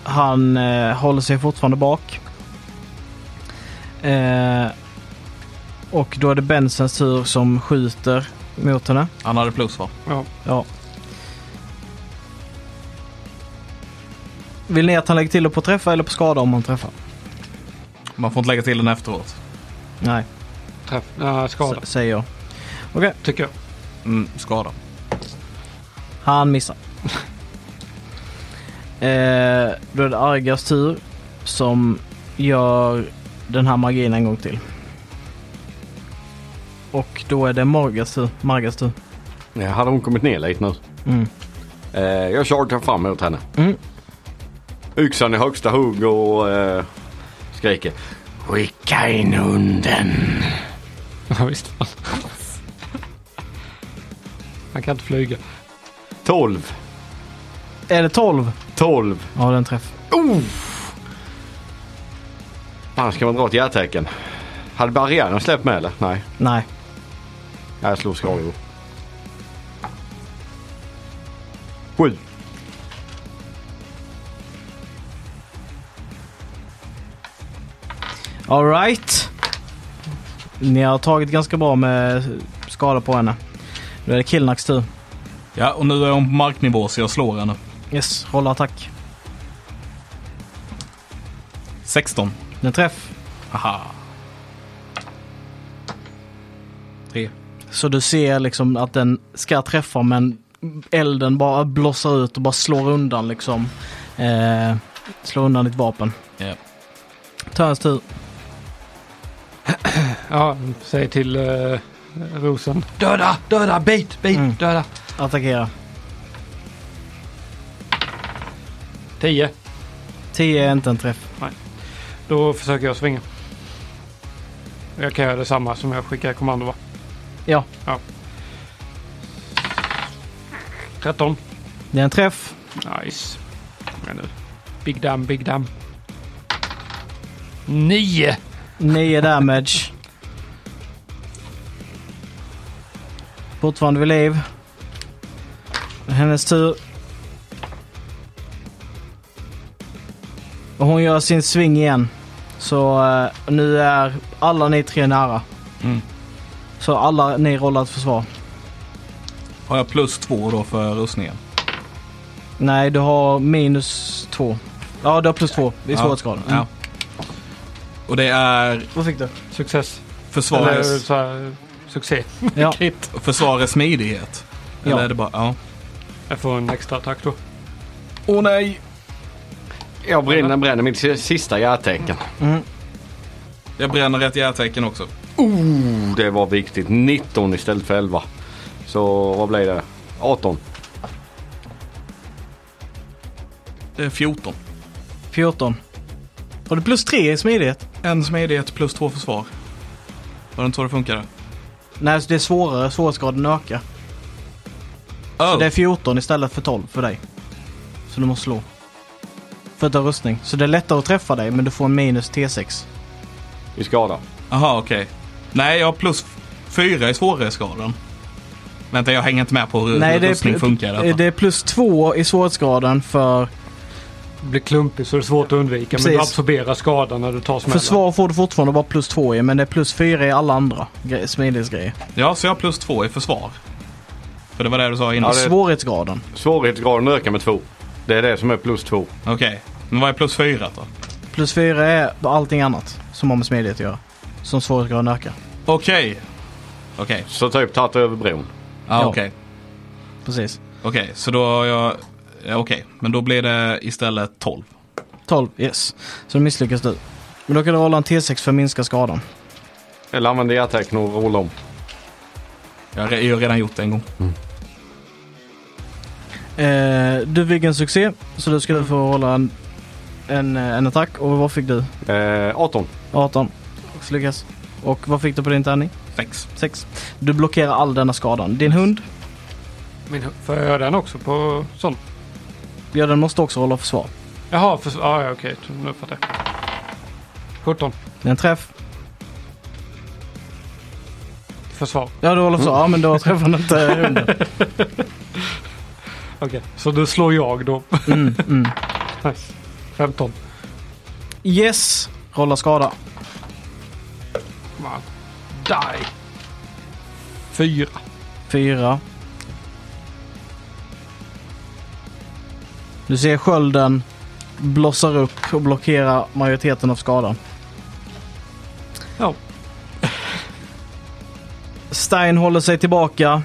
han eh, håller sig fortfarande bak. Eh, och då är det Bensens tur som skjuter mot henne. Han hade plus va? Ja. Ja. Vill ni att han lägger till det på träffa eller på skada om han träffar? Man får inte lägga till den efteråt. Nej, Träff. Ja, skada. s- säger jag. Okej, Tycker jag. Mm, skada. han missar. eh, då är det Argas tur som gör den här magin en gång till. Och då är det Morgas tur. Margas tur. Ja, hade hon kommit ner lite nu. Mm. Eh, jag chargear fram mot henne. Mm. Yxan i högsta hugg och eh, skriker. Skicka in hunden. Ja, visst. fan. Han kan inte flyga. 12. Är det 12? 12. Ja, det är en träff. Oh! Fan, ska man dra ett hjärtecken? Hade barriären släppt med eller? Nej. Nej. Jag slog skador. Sju. Alright. Ni har tagit ganska bra med skada på henne. Då är det Killnacks tur. Ja, och nu är hon på marknivå så jag slår henne. Yes, rolla attack. 16. En träff. Aha. 3. Så du ser liksom att den ska träffa men elden bara blossar ut och bara slår undan liksom. Eh, slår undan ditt vapen. Ja. Törns tur. Ja, säg till uh, Rosen. Döda, döda, bit, bit, Mm. döda. Attackera. 10. 10 är inte en träff. Då försöker jag svinga. Jag kan göra detsamma som jag skickar kommando va? Ja, 13. det är en träff. Nice. Men nu. Big damn, big damn. 9. 9 damage. Fortfarande vid liv. Hennes tur. Och hon gör sin sving igen. Så eh, nu är alla ni tre nära. Mm. Så alla ni rollar ett försvar. Har jag plus 2 då för rustningen? Nej, du har minus två. Ja, du har plus två i svårighetsgraden. Mm. Ja. Och det är Vad fick du? Success. Eller försvarets, så här, succé. Ja, Krit. försvarets smidighet. Eller Ja. är det bara... Ja. Jag får en extra attack då. Åh nej! Jag bränner, bränner mitt si- sista hjärtecken. mm. Jag bränner ett hjärtecken också. Oh, det var viktigt. 19 istället för 11. Så vad blir det? 18. Det är 14. 14. Har du plus 3 i smidighet? En smidighet plus två försvar. Var det inte så det funkade? Nej, det är svårare. Svårighetsgraden ökar. Oh. Så det är 14 istället för 12 för dig. Så du måste slå. För att ha rustning. Så det är lättare att träffa dig men du får en minus T6. I skada. Aha, okej. Nej, jag har plus fyra i svårighetsgraden. Vänta, jag hänger inte med på hur Nej, rustning funkar. det är plus 2 i svårighetsgraden för blir klumpigt så det är svårt att undvika. Men Precis. du absorberar skadan när du tar smällen. försvar får du fortfarande bara plus 2 i men det är plus 4 i alla andra gre- smidighetsgrejer. Ja, så jag har plus två i försvar. För det var det du sa innan. Ja, det- Svårighetsgraden. Svårighetsgraden ökar med 2. Det är det som är plus 2. Okej, men vad är plus fyra då? Plus 4 är allting annat som har med smidighet att göra. Som svårighetsgraden ökar. Okej. Okej, Så typ tagit över bron. ja, Ja. okej. Precis. Okej, så då har jag... Ja, okej, men då blir det istället 12. 12, yes. Så då misslyckas du. Men då kan du rolla en T6 för att minska skadan. Eller använder hjärteckn och rolla om. Jag har re- jag har redan gjort det en gång. Eh, du fick en succé, så du ska nu få hålla en, en, eh, en attack. Och vad fick du? Eh, 18. 18. Också lyckas. Och vad fick du på din tärning? Sex. 6. Du blockerar all denna skadan. Din hund, Min, får jag göra den också på sån? Ja den måste också hålla försvar. Jaha, för, ah, ja, okej. Nu fattar jag. 17. Det är en träff. Försvar. Ja du håller försvar. Ja men då träffar den inte hunden. Okej, så då slår jag då. Mm, mm. nice. 15. Yes! Rolla skada. Die. 4. Fyra. Du ser skölden blossar upp och blockerar majoriteten av skadan. Ja. Stein håller sig tillbaka.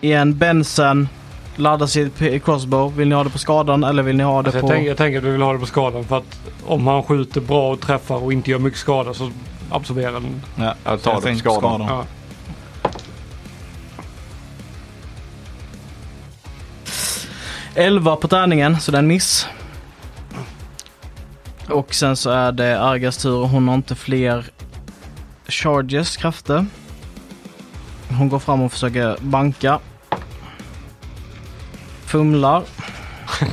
Igen, Benson laddar sitt p- crossbow. Vill ni ha det på skadan eller vill ni ha det Alltså jag, på... tänker, jag tänker att vi vill ha det på skadan för att om han skjuter bra och träffar och inte gör mycket skada så absorberar den. Ja, Jag tar det på tänkte skadan. Ja. Elva på tärningen, så det är en miss. Och sen så är det Argas tur och hon har inte fler charges, krafter. Hon går fram och försöker banka. Fumlar.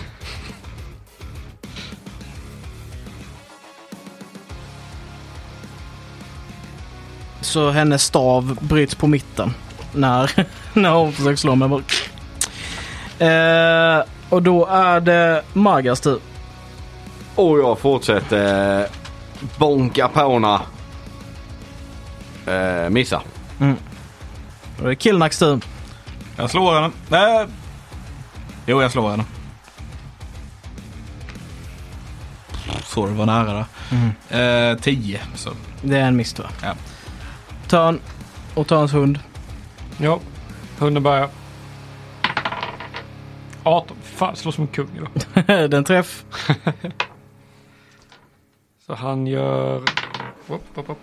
Så hennes stav bryts på mitten när, när hon försöker slå mig. Eh, och då är det Margas tur. Och jag fortsätter eh, bonka på henne. Eh, missa. Och då är det Killnacks tur. Jag slår henne. Nej. Jo, jag slår henne. Så det var nära där. Mm. Eh, 10. Så. Det är en miss tror jag. Ja. Törn och Törns hund. ja, hunden börjar. 18. Fan, slår som en kung idag. Den träff. Så han gör... Upp, upp.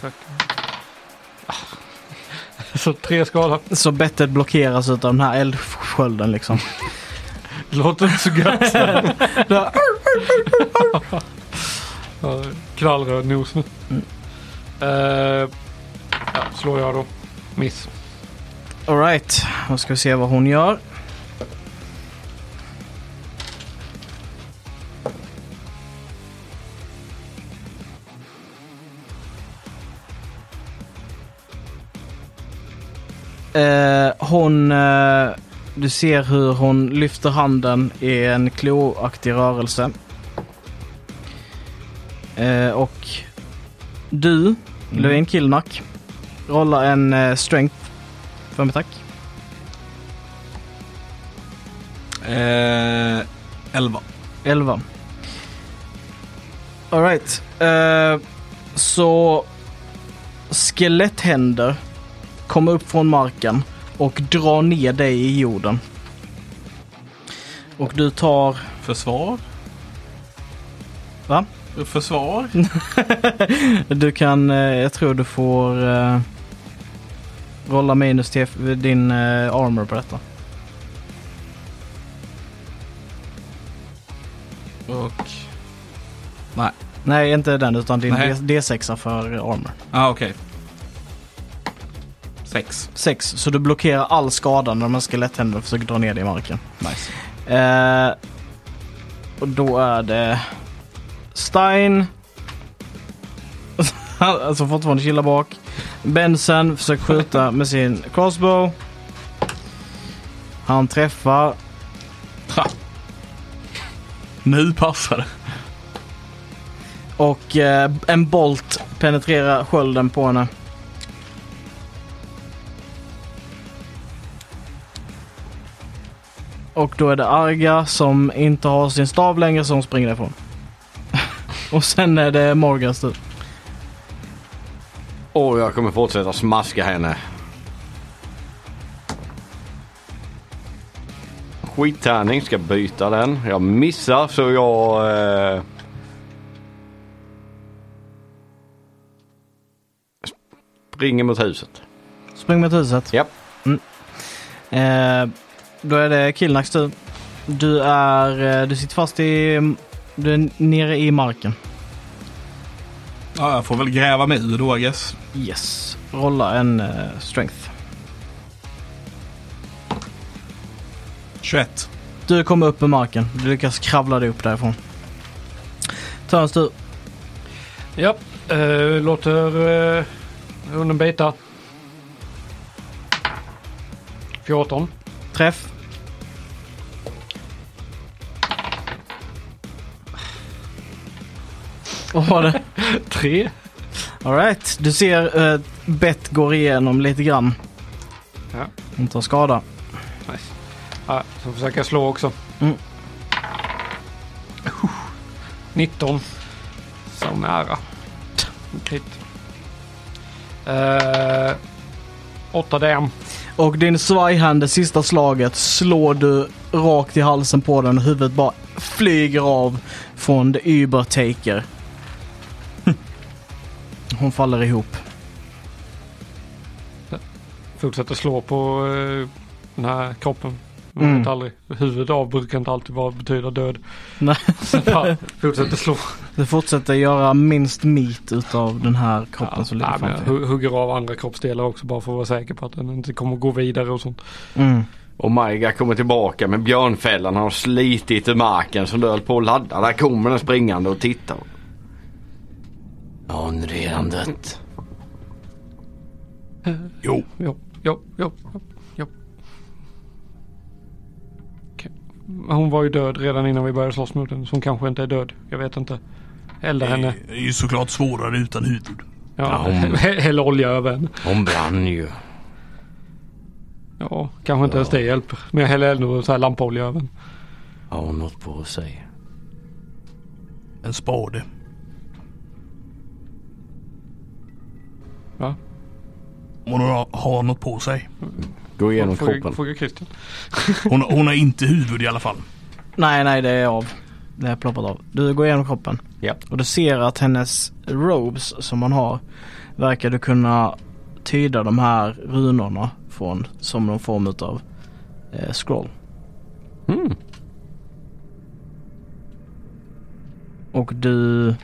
Tack. Ah. Så tre skada. Så bettet blockeras av den här eldskölden liksom. Det låter inte så gött. Knallröd nos nu. Mm. Eh, ja, slår jag då. Miss. Alright, då ska vi se vad hon gör. Eh, hon, eh, du ser hur hon lyfter handen i en kloaktig rörelse. Eh, och du, Löfven Killnack, rollar en eh, strength för mig tack. Eh, 11. 11. Alright. Uh, så skeletthänder kommer upp från marken och drar ner dig i jorden. Och du tar... Försvar? Va? Försvar? Du kan, eh, jag tror du får eh, rolla minus till din eh, armor på detta. Och... Nej, inte den utan din Nej. D- D6 för armor. Ah, okej. Sex. 6, så du blockerar all skada när de här skeletthänderna försöker dra ner dig i marken. Nice. Eh, och då är det Stein. alltså fortfarande chilla bak. Benson försöker skjuta med sin crossbow. Han träffar. Ha. Nu passar det. Och eh, en bolt penetrerar skölden på henne. Och då är det Arga som inte har sin stav längre som springer därifrån. Och sen är det Morgans tur. Och jag kommer fortsätta smaska henne. Skittärning, ska byta den. Jag missar så jag... Eh... Springer mot huset. Spring mot huset. Japp. Eh, då är det Killnacks tur. Du är, eh, du sitter fast i, du är nere i marken. Ja, jag får väl gräva mig ur då, I guess. Yes. Rolla en eh, strength. 21. Du kommer upp ur marken. Du lyckas kravla dig upp därifrån. Törns tur. Ja, eh, låter eh, hunden bita. 14. Träff. Vad var det? 3. Alright. Du ser uh, Bett går igenom lite grann. Ja. Hon tar skada. Nice. Ja, så försöker jag slå också. Mm. 19. Så nära. Krit. Eh, 8 DM. Och din svajhand, det sista slaget, slår du rakt i halsen på den och huvudet bara flyger av från the Übertaker. Hon faller ihop. Fortsätter slå på eh, den här kroppen. Man Mm. vet aldrig. Av brukar inte alltid vara betyda död. Nej. Bara fortsätter slå. Du fortsätter göra minst meat utav den här kroppen som ligger nej, framför jag hugger av andra kroppsdelar också bara för att vara säker på att den inte kommer gå vidare och sånt. Mm. Och Maiga kommer tillbaka med björnfällan. Han har slitit ur marken så du höll på att ladda. Där kommer den springande och tittar. Har hon redan dött? Jo, Jo, jo, jo, jo, Hon var ju död redan innan vi började slåss mot henne. Så hon kanske inte är död. Jag vet inte. Elda henne. det är ju såklart svårare utan huvud. Ja, Ja, hon- hä- Häll olja över henne. Hon brann ju. Ja, kanske inte ens det hjälper. Men jag häller ändå så här lampolja över henne. Har hon något på sig? En spade. Va? Hon har, har något på sig. Gå igenom Fråga- kroppen. Fråga Christian. Hon, hon har inte huvud i alla fall. Nej, nej, det är av. Det är ploppat av. Du går igenom kroppen. Ja. Och du ser att hennes robes som hon har verkar du kunna tyda de här runorna från som någon form utav eh, scroll. Mm. Och du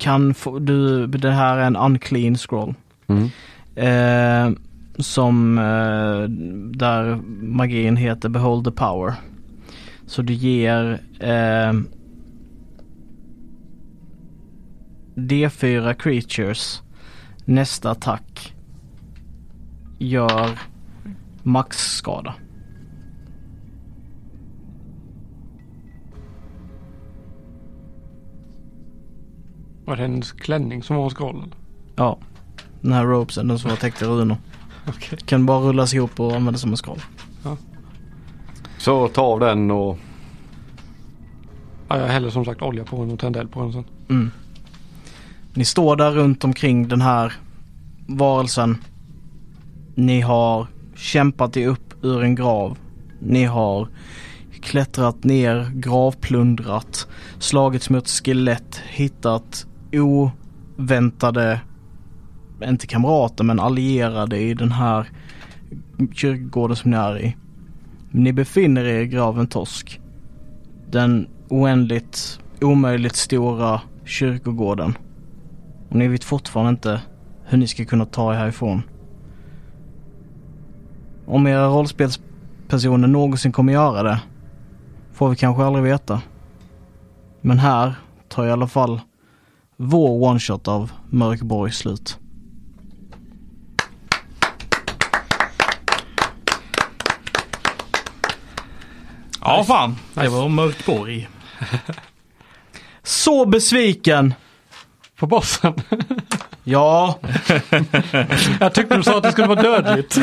kan få, du, det här är en unclean scroll. Mm. Eh, som eh, där magin heter Behold the power. Så du ger eh, D4 creatures nästa attack gör maxskada. Var det hennes klänning som var en scroll? eller? Ja, den här ropesen, den som var täckt i runor. Okej. Kan bara rullas ihop och användas som en scroll. Så ta av den och Ja, jag häller som sagt olja på henne och tänder eld på henne sen. Mm. Ni står där runt omkring den här varelsen. Ni har kämpat er upp ur en grav. Ni har klättrat ner, gravplundrat, slagits mot skelett, hittat oväntade, inte kamrater men allierade i den här kyrkogården som ni är i. Ni befinner er i graven Torsk. Den oändligt, omöjligt stora kyrkogården. Och ni vet fortfarande inte hur ni ska kunna ta er härifrån. Om era rollspelspersoner någonsin kommer göra det får vi kanske aldrig veta. Men här tar i alla fall vår one-shot av Mörkborg slut. Ja, fan. Det var Mörkborg. Så besviken! På bossen. Ja, Jag tyckte du sa att det skulle vara dödligt.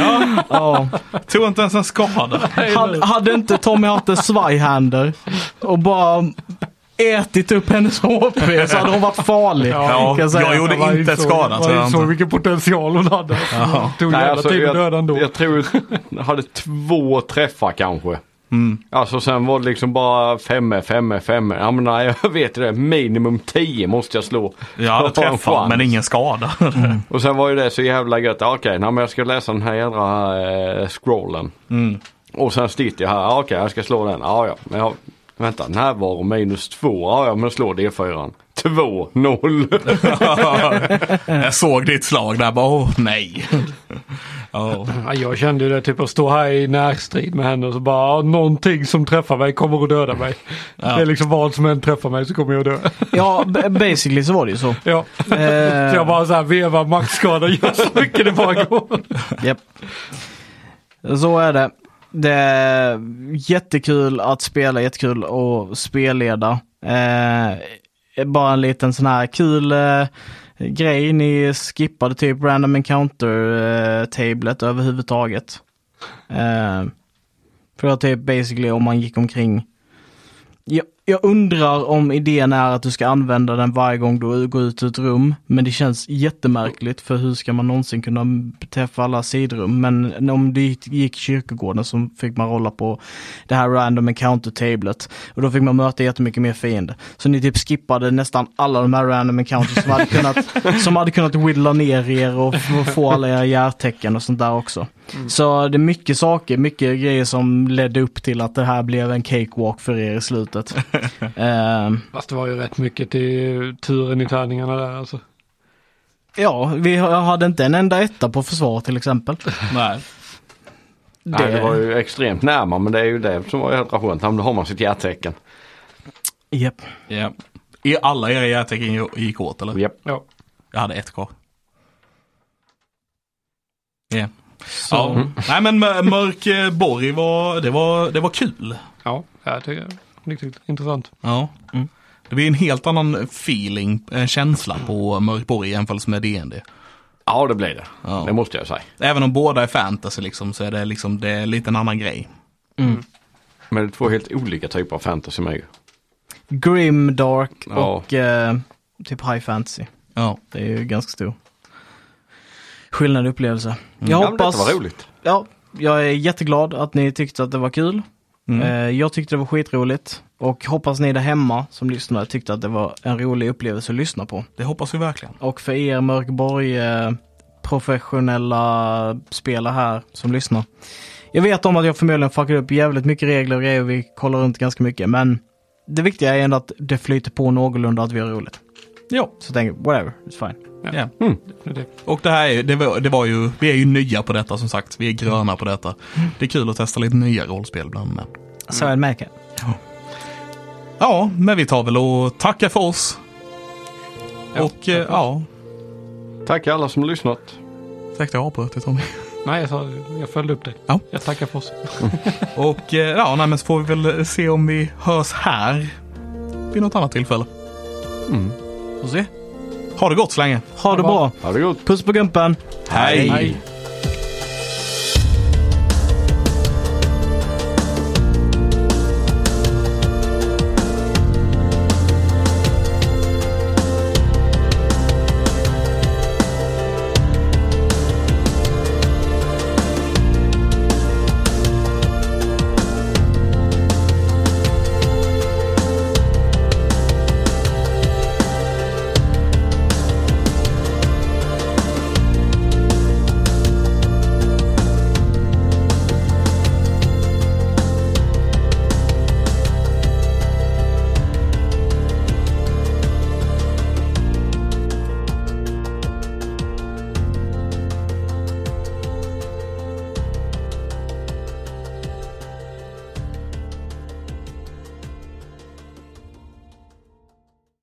ja. Tog inte ens en skada. Hade, hade inte Tommy haft en svajhander och bara ätit upp hennes HP så hade hon varit farlig. Ja, jag säga. jag gjorde Jag inte ett insåg- skada. så jag insåg inte. vilken potential hon hade. Det tog Nej, jävla alltså, tid att döda jag, ändå. jag tror jag hade två träffar kanske. Mm. Alltså sen var det liksom bara femme, femme, femme. Ja men nej jag vet det. Minimum 10 måste jag slå. Träffat chans. men ingen skada. Och sen var ju det så jävla gött. Ja, Okej, nej, men jag ska läsa den här jädra eh, scrollen. Mm. Och sen sitter jag här. Ja, Okej, jag ska slå den. Ja, ja. Vänta, närvaro minus två. Ja, ja, men slå D4. 2, 0. jag såg ditt slag där bara, åh nej. Ja. Ja, jag kände ju det typ att stå här i närstrid med henne och så bara "Ja, någonting som träffar mig kommer att döda mig. Det är liksom vad som än träffar mig så kommer jag dö. Ja, basically så var det ju så. Ja. Eh, Så jag bara så här vevar maxskada, gör så mycket det bara går. Japp. Så är det. Det är jättekul att spela, jättekul att spelleda. Eh, bara en liten sån här kul eh, grej. Ni skippade typ random encounter-tablet eh, överhuvudtaget. Eh, för att typ basically om man gick omkring jag, undrar om idén är att du ska använda den varje gång du går ut ur ett rum. Men det känns jättemärkligt för hur ska man någonsin kunna träffa alla sidrum. Men om du gick kyrkogården så fick man rolla på det här random encounter-tablet. Och då fick man möta jättemycket mer fiender. Så ni typ skippade nästan alla de här random encounters som hade kunnat, som hade kunnat whittla ner er och få alla era hjärtecken och sånt där också. Så det är mycket saker, mycket grejer som ledde upp till att det här blev en cakewalk för er i slutet. Ehm, Fast det var ju rätt mycket till turen i tärningarna där alltså. ja, vi har- hade inte en enda etta på försvar till exempel. Nej. Nej, det var ju extremt närmare men det är ju det som var jädra skönt. Då har man sitt hjärtecken. Japp. Ja. I alla era hjärtecken gick åt eller? Japp. Ja. Jag hade ett kvar. Ja. Så, Ja. Nej men Mör- Mörk eh, Borg var, det var, det var kul. Ja, jag tycker det är riktigt intressant. Ja. Mm. Det blir en helt annan feeling, en känsla på Mörkborg i jämförelse med DND. Ja det blir det. Ja. Det måste jag säga. Även om båda är fantasy liksom så är det liksom, det är lite en annan grej. mm. Men det är två helt olika typer av fantasy med ju. Grim, dark Ja. och eh, typ high fantasy. Ja. Det är ju ganska stor skillnad i upplevelse. Jag Ja, men hoppas, detta var roligt. ja, jag är jätteglad att ni tyckte att det var kul. Mm. Eh, jag tyckte det var skitroligt och hoppas ni där hemma som lyssnar tyckte att det var en rolig upplevelse att lyssna på. Det hoppas vi verkligen. Och för er Mörkborg eh, professionella spelare här som lyssnar. Jag vet om att jag förmodligen fuckar upp jävligt mycket regler och grejer. Vi kollar runt ganska mycket. Men det viktiga är ändå att det flyter på någorlunda att vi har roligt. Ja. Så tänk, whatever, it's fine. ja. Definitivt. Och det här är, det var, det var ju, vi är ju nya på detta som sagt. Vi är gröna på detta. Det är kul att testa lite nya rollspel bland annat. Så jag märker. Ja, men vi tar väl och tackar för oss. Ja, och eh, ja, Tack alla som har lyssnat. säkert jag avbröt det Tommy. Nej, jag, sa, jag följde upp det. Ja. Jag tackar för oss. Och eh, ja, nej, men så får vi väl se om vi hörs här vid något annat tillfälle. Mm. Får se. Ha det gott så länge. Ha det bra. Ha det gott. Puss på gumpen. Hej. Hej.